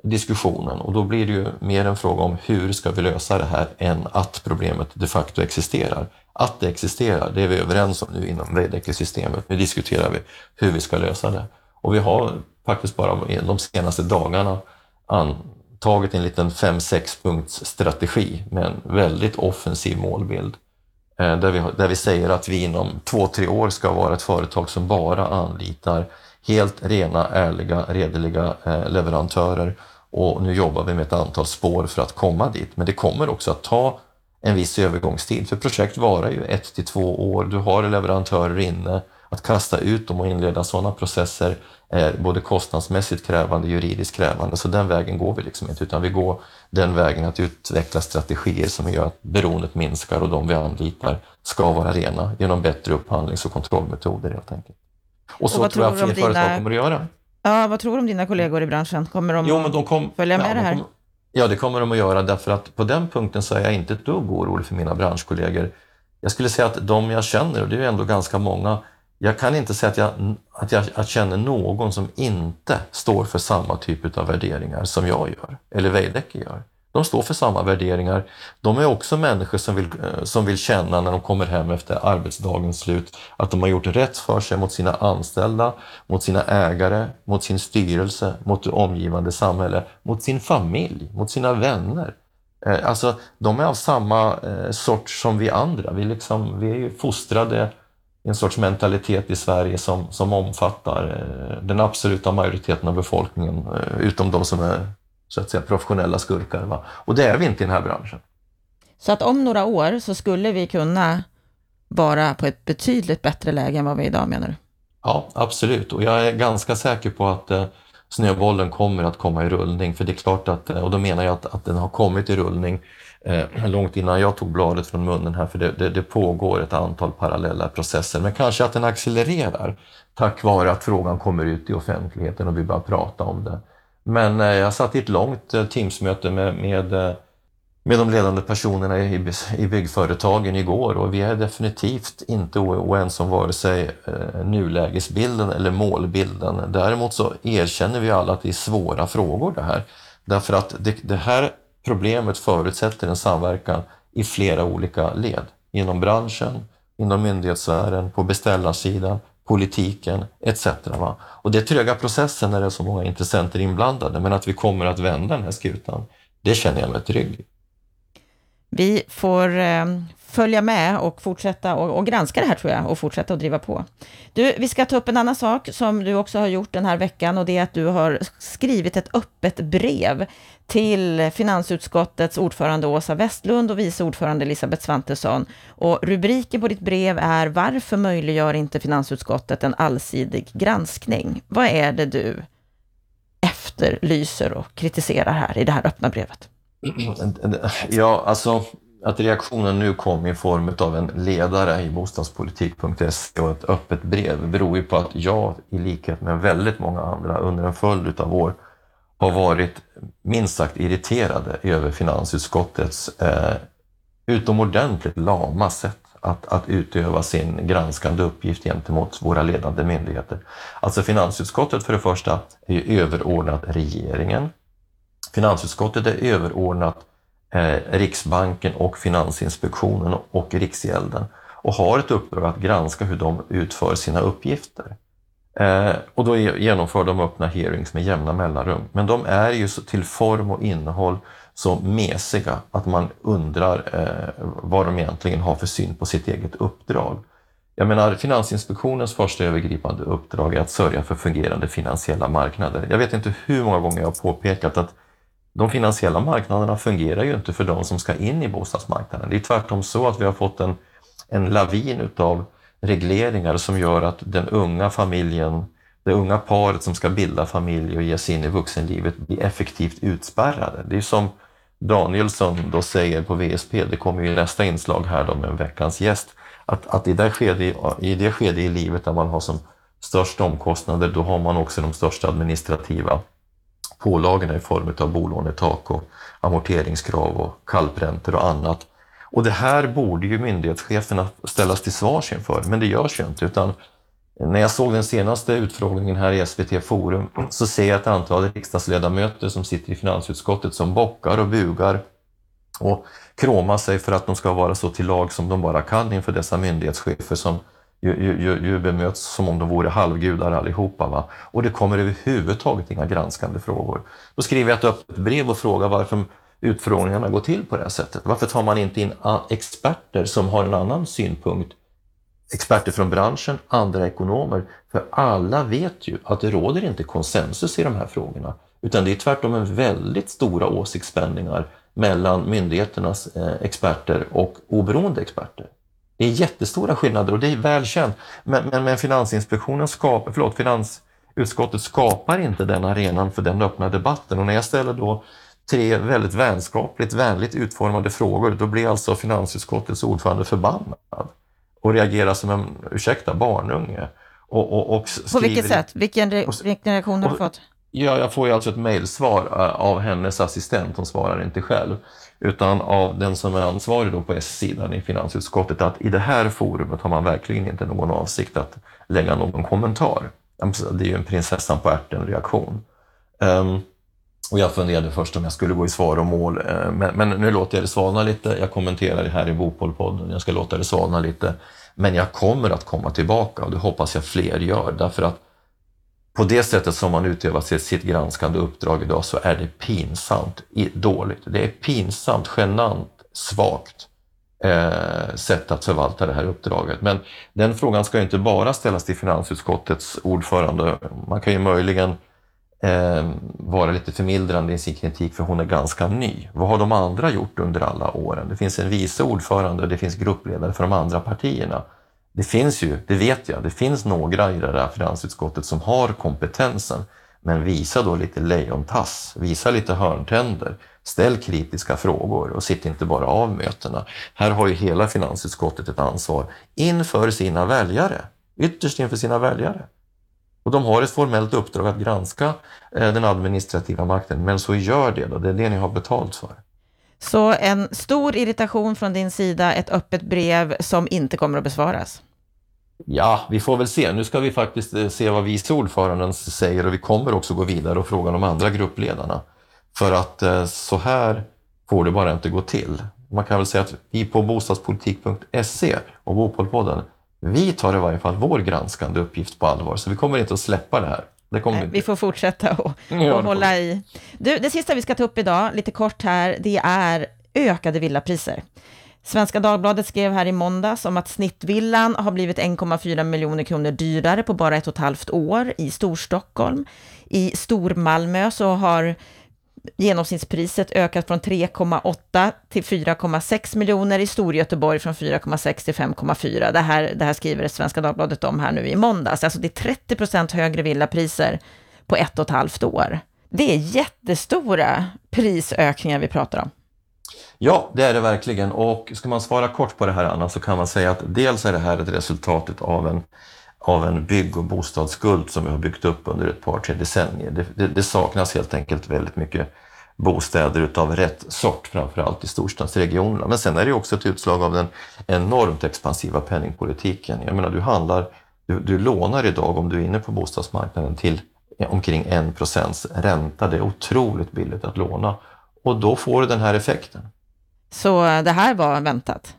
diskussionen och då blir det ju mer en fråga om hur ska vi lösa det här än att problemet de facto existerar. Att det existerar, det är vi överens om nu inom Veidekke-systemet. Nu diskuterar vi hur vi ska lösa det. Och vi har faktiskt bara de senaste dagarna antagit en liten 5-6 punkts strategi med en väldigt offensiv målbild. Eh, där vi, där vi säger att vi inom två, tre år ska vara ett företag som bara anlitar helt rena, ärliga, redliga eh, leverantörer och nu jobbar vi med ett antal spår för att komma dit. Men det kommer också att ta en viss övergångstid, för projekt varar ju ett till två år. Du har leverantörer inne. Att kasta ut dem och inleda sådana processer både kostnadsmässigt krävande juridiskt krävande, så den vägen går vi liksom inte, utan vi går den vägen att utveckla strategier som gör att beroendet minskar och de vi anlitar ska vara rena genom bättre upphandlings och kontrollmetoder helt enkelt. Och så och tror jag fler företag kommer att göra. Ja, vad tror du om dina kollegor i branschen? Kommer de, jo, men de kom, att följa med ja, det här? Kom, ja, det kommer de att göra därför att på den punkten så är jag inte ett dugg orolig för mina branschkollegor. Jag skulle säga att de jag känner, och det är ju ändå ganska många, jag kan inte säga att jag, att jag att känner någon som inte står för samma typ av värderingar som jag gör, eller Veidekke gör. De står för samma värderingar. De är också människor som vill, eh, som vill känna när de kommer hem efter arbetsdagens slut att de har gjort rätt för sig mot sina anställda, mot sina ägare, mot sin styrelse, mot det omgivande samhälle, mot sin familj, mot sina vänner. Eh, alltså, de är av samma eh, sort som vi andra. Vi, liksom, vi är ju fostrade en sorts mentalitet i Sverige som, som omfattar den absoluta majoriteten av befolkningen, utom de som är så att säga professionella skurkar. Va? Och det är vi inte i den här branschen. Så att om några år så skulle vi kunna vara på ett betydligt bättre läge än vad vi är idag menar du? Ja, absolut. Och jag är ganska säker på att eh, snöbollen kommer att komma i rullning. För det är klart att, eh, och då menar jag att, att den har kommit i rullning eh, långt innan jag tog bladet från munnen här, för det, det, det, pågår ett antal parallella processer. Men kanske att den accelererar tack vare att frågan kommer ut i offentligheten och vi börjar prata om det. Men eh, jag satt i ett långt eh, Teamsmöte med, med, eh, med de ledande personerna i, i byggföretagen igår och vi är definitivt inte oense om vare sig eh, nulägesbilden eller målbilden. Däremot så erkänner vi alla att det är svåra frågor det här. Därför att det, det här problemet förutsätter en samverkan i flera olika led. Inom branschen, inom myndighetssfären, på beställarsidan, politiken etc. Va? Och det är tröga processen när det är så många intressenter inblandade, men att vi kommer att vända den här skutan, det känner jag mig trygg i. Vi får eh, följa med och fortsätta och, och, granska det här tror jag och fortsätta att driva på. Du, vi ska ta upp en annan sak som du också har gjort den här veckan och det är att du har skrivit ett öppet brev till finansutskottets ordförande Åsa Westlund och vice ordförande Elisabeth Svantesson. Och rubriken på ditt brev är Varför möjliggör inte finansutskottet en allsidig granskning? Vad är det du efterlyser och kritiserar här i det här öppna brevet? Ja, alltså att reaktionen nu kom i form av en ledare i bostadspolitik.se och ett öppet brev beror ju på att jag, i likhet med väldigt många andra, under en följd av år har varit minst sagt irriterade över finansutskottets eh, utomordentligt lama sätt att, att utöva sin granskande uppgift gentemot våra ledande myndigheter. Alltså finansutskottet för det första är överordnat regeringen. Finansutskottet är överordnat eh, Riksbanken och Finansinspektionen och Riksgälden och har ett uppdrag att granska hur de utför sina uppgifter. Eh, och då genomför de öppna hearings med jämna mellanrum. Men de är ju till form och innehåll så mesiga att man undrar eh, vad de egentligen har för syn på sitt eget uppdrag. Jag menar, Finansinspektionens första övergripande uppdrag är att sörja för fungerande finansiella marknader. Jag vet inte hur många gånger jag har påpekat att de finansiella marknaderna fungerar ju inte för de som ska in i bostadsmarknaden. Det är tvärtom så att vi har fått en, en lavin utav regleringar som gör att den unga familjen, det unga paret som ska bilda familj och ge sig in i vuxenlivet blir effektivt utspärrade. Det är som Danielsson då säger på VSP, det kommer ju nästa inslag här då med en veckans gäst, att, att i, det skede, i det skede i livet där man har som störst omkostnader, då har man också de största administrativa pålagorna i form av bolånetak och amorteringskrav och kalpräntor och annat. Och det här borde ju myndighetscheferna ställas till svars inför, men det görs ju inte. Utan när jag såg den senaste utfrågningen här i SVT Forum så ser jag ett antal riksdagsledamöter som sitter i finansutskottet som bockar och bugar och kråmar sig för att de ska vara så till lag som de bara kan inför dessa myndighetschefer som ju, ju, ju bemöts som om de vore halvgudar allihopa. Va? Och det kommer överhuvudtaget inga granskande frågor. Då skriver jag ett öppet brev och frågar varför utfrågningarna går till på det här sättet. Varför tar man inte in experter som har en annan synpunkt? Experter från branschen, andra ekonomer. För alla vet ju att det råder inte konsensus i de här frågorna. Utan det är tvärtom en väldigt stora åsiktsspänningar mellan myndigheternas eh, experter och oberoende experter. Det är jättestora skillnader och det är välkänt. Men, men, men Finansinspektionen skapar, förlåt, Finansutskottet skapar inte den arenan för den öppna debatten. Och när jag ställer då tre väldigt vänskapligt, vänligt utformade frågor, då blir alltså finansutskottets ordförande förbannad och reagerar som en, ursäkta, barnunge. Och, och, och På vilket sätt? Vilken, re vilken reaktion har du fått? Ja, jag får ju alltså ett mejlsvar eh, av hennes assistent, hon svarar inte själv, utan av den som är ansvarig då på S-sidan i finansutskottet, att i det här forumet har man verkligen inte någon avsikt att lägga någon kommentar. Det är ju en prinsessan på ärten-reaktion. Um, ehm, och jag funderade först om jag skulle gå i svar och mål, eh, men, men nu låter jag det svalna lite. Jag kommenterar det här i Bopolpodden, jag ska låta det svalna lite. Men jag kommer att komma tillbaka och det hoppas jag fler gör, därför att på det sättet som man utövar sitt, granskande uppdrag idag så är det pinsamt dåligt. Det är pinsamt, genant, svagt eh, sätt att förvalta det här uppdraget. Men den frågan ska inte bara ställas till finansutskottets ordförande. Man kan ju möjligen eh, vara lite förmildrande i sin kritik för hon är ganska ny. Vad har de andra gjort under alla åren? Det finns en vice ordförande och det finns gruppledare för de andra partierna. Det finns ju, det vet jag, det finns några i det där finansutskottet som har kompetensen. Men visa då lite lejontass, visa lite hörntänder, ställ kritiska frågor och sitt inte bara av mötena. Här har ju hela finansutskottet ett ansvar inför sina väljare, ytterst inför sina väljare. Och de har ett formellt uppdrag att granska eh, den administrativa makten, men så gör det då, det är det ni har betalt för. Så en stor irritation från din sida, ett öppet brev som inte kommer att besvaras? Ja, vi får väl se. Nu ska vi faktiskt eh, se vad vice ordföranden säger och vi kommer också gå vidare och fråga de andra gruppledarna. För att eh, så här får det bara inte gå till. Man kan väl säga att vi på bostadspolitik.se och Bopolpodden, vi tar i varje fall vår granskande uppgift på allvar, så vi kommer inte att släppa det här. Det kommer Nej, vi får fortsätta och, och hålla i. Du, det sista vi ska ta upp idag, lite kort här, det är ökade villapriser. Svenska Dagbladet skrev här i måndags om att snittvillan har blivit 1,4 miljoner kronor dyrare på bara ett och ett halvt år i Storstockholm. I Stormalmö så har genomsnittspriset ökat från 3,8 till 4,6 miljoner, i Storgöteborg från 4,6 till 5,4. Det här, det här skriver Svenska Dagbladet om här nu i måndags. Alltså det är 30 procent högre villapriser på ett och ett halvt år. Det är jättestora prisökningar vi pratar om. Ja, det är det verkligen. Och ska man svara kort på det här, Anna, så kan man säga att dels är det här ett resultat av en, av en bygg och bostadsskuld som vi har byggt upp under ett par, tre decennier. Det, det, det saknas helt enkelt väldigt mycket bostäder utav rätt sort, framförallt i storstadsregionerna. Men sen är det också ett utslag av den enormt expansiva penningpolitiken. Jag menar, du handlar, du, du lånar idag om du är inne på bostadsmarknaden till omkring 1 procents ränta. Det är otroligt billigt att låna och då får du den här effekten. Så det här var väntat?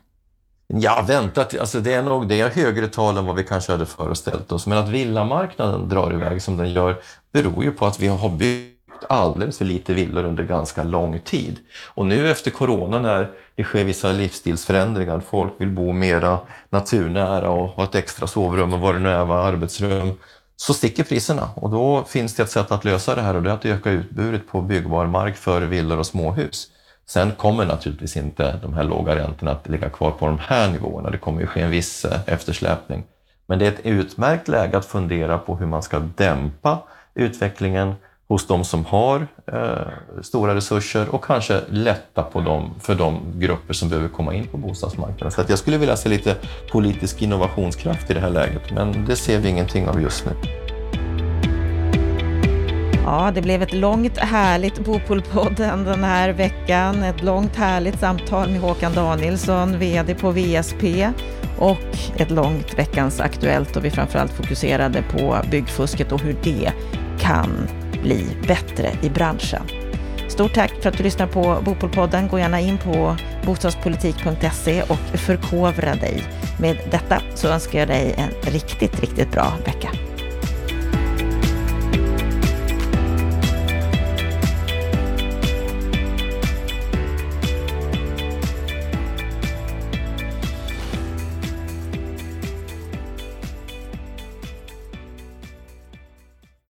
Ja, vänta, alltså det är nog det är högre tal än vad vi kanske hade föreställt oss. Men att villamarknaden drar iväg som den gör beror ju på att vi har byggt alldeles för lite villor under ganska lång tid. Och nu efter corona när det sker vissa livsstilsförändringar, folk vill bo mera naturnära och ha ett extra sovrum och vad det nu är, arbetsrum, så sticker priserna och då finns det ett sätt att lösa det här och det är att öka utbudet på byggbar mark för villor och småhus. Sen kommer naturligtvis inte de här låga räntorna att ligga kvar på de här nivåerna. Det kommer ju ske en viss eh, eftersläpning. Men det är ett utmärkt läge att fundera på hur man ska dämpa utvecklingen hos de som har eh, stora resurser och kanske lätta på dem för de grupper som behöver komma in på bostadsmarknaden. Så att jag skulle vilja se lite politisk innovationskraft i det här läget, men det ser vi ingenting av just nu. Ja, det blev ett långt härligt Bopolpodden den här veckan. Ett långt härligt samtal med Håkan Danielsson, VD på VSP och ett långt veckans Aktuellt då vi framförallt fokuserade på byggfusket och hur det kan bli bättre i branschen. Stort tack för att du lyssnar på Bopolpodden. Gå gärna in på bostadspolitik.se och förkovra dig. Med detta så önskar jag dig en riktigt, riktigt bra vecka.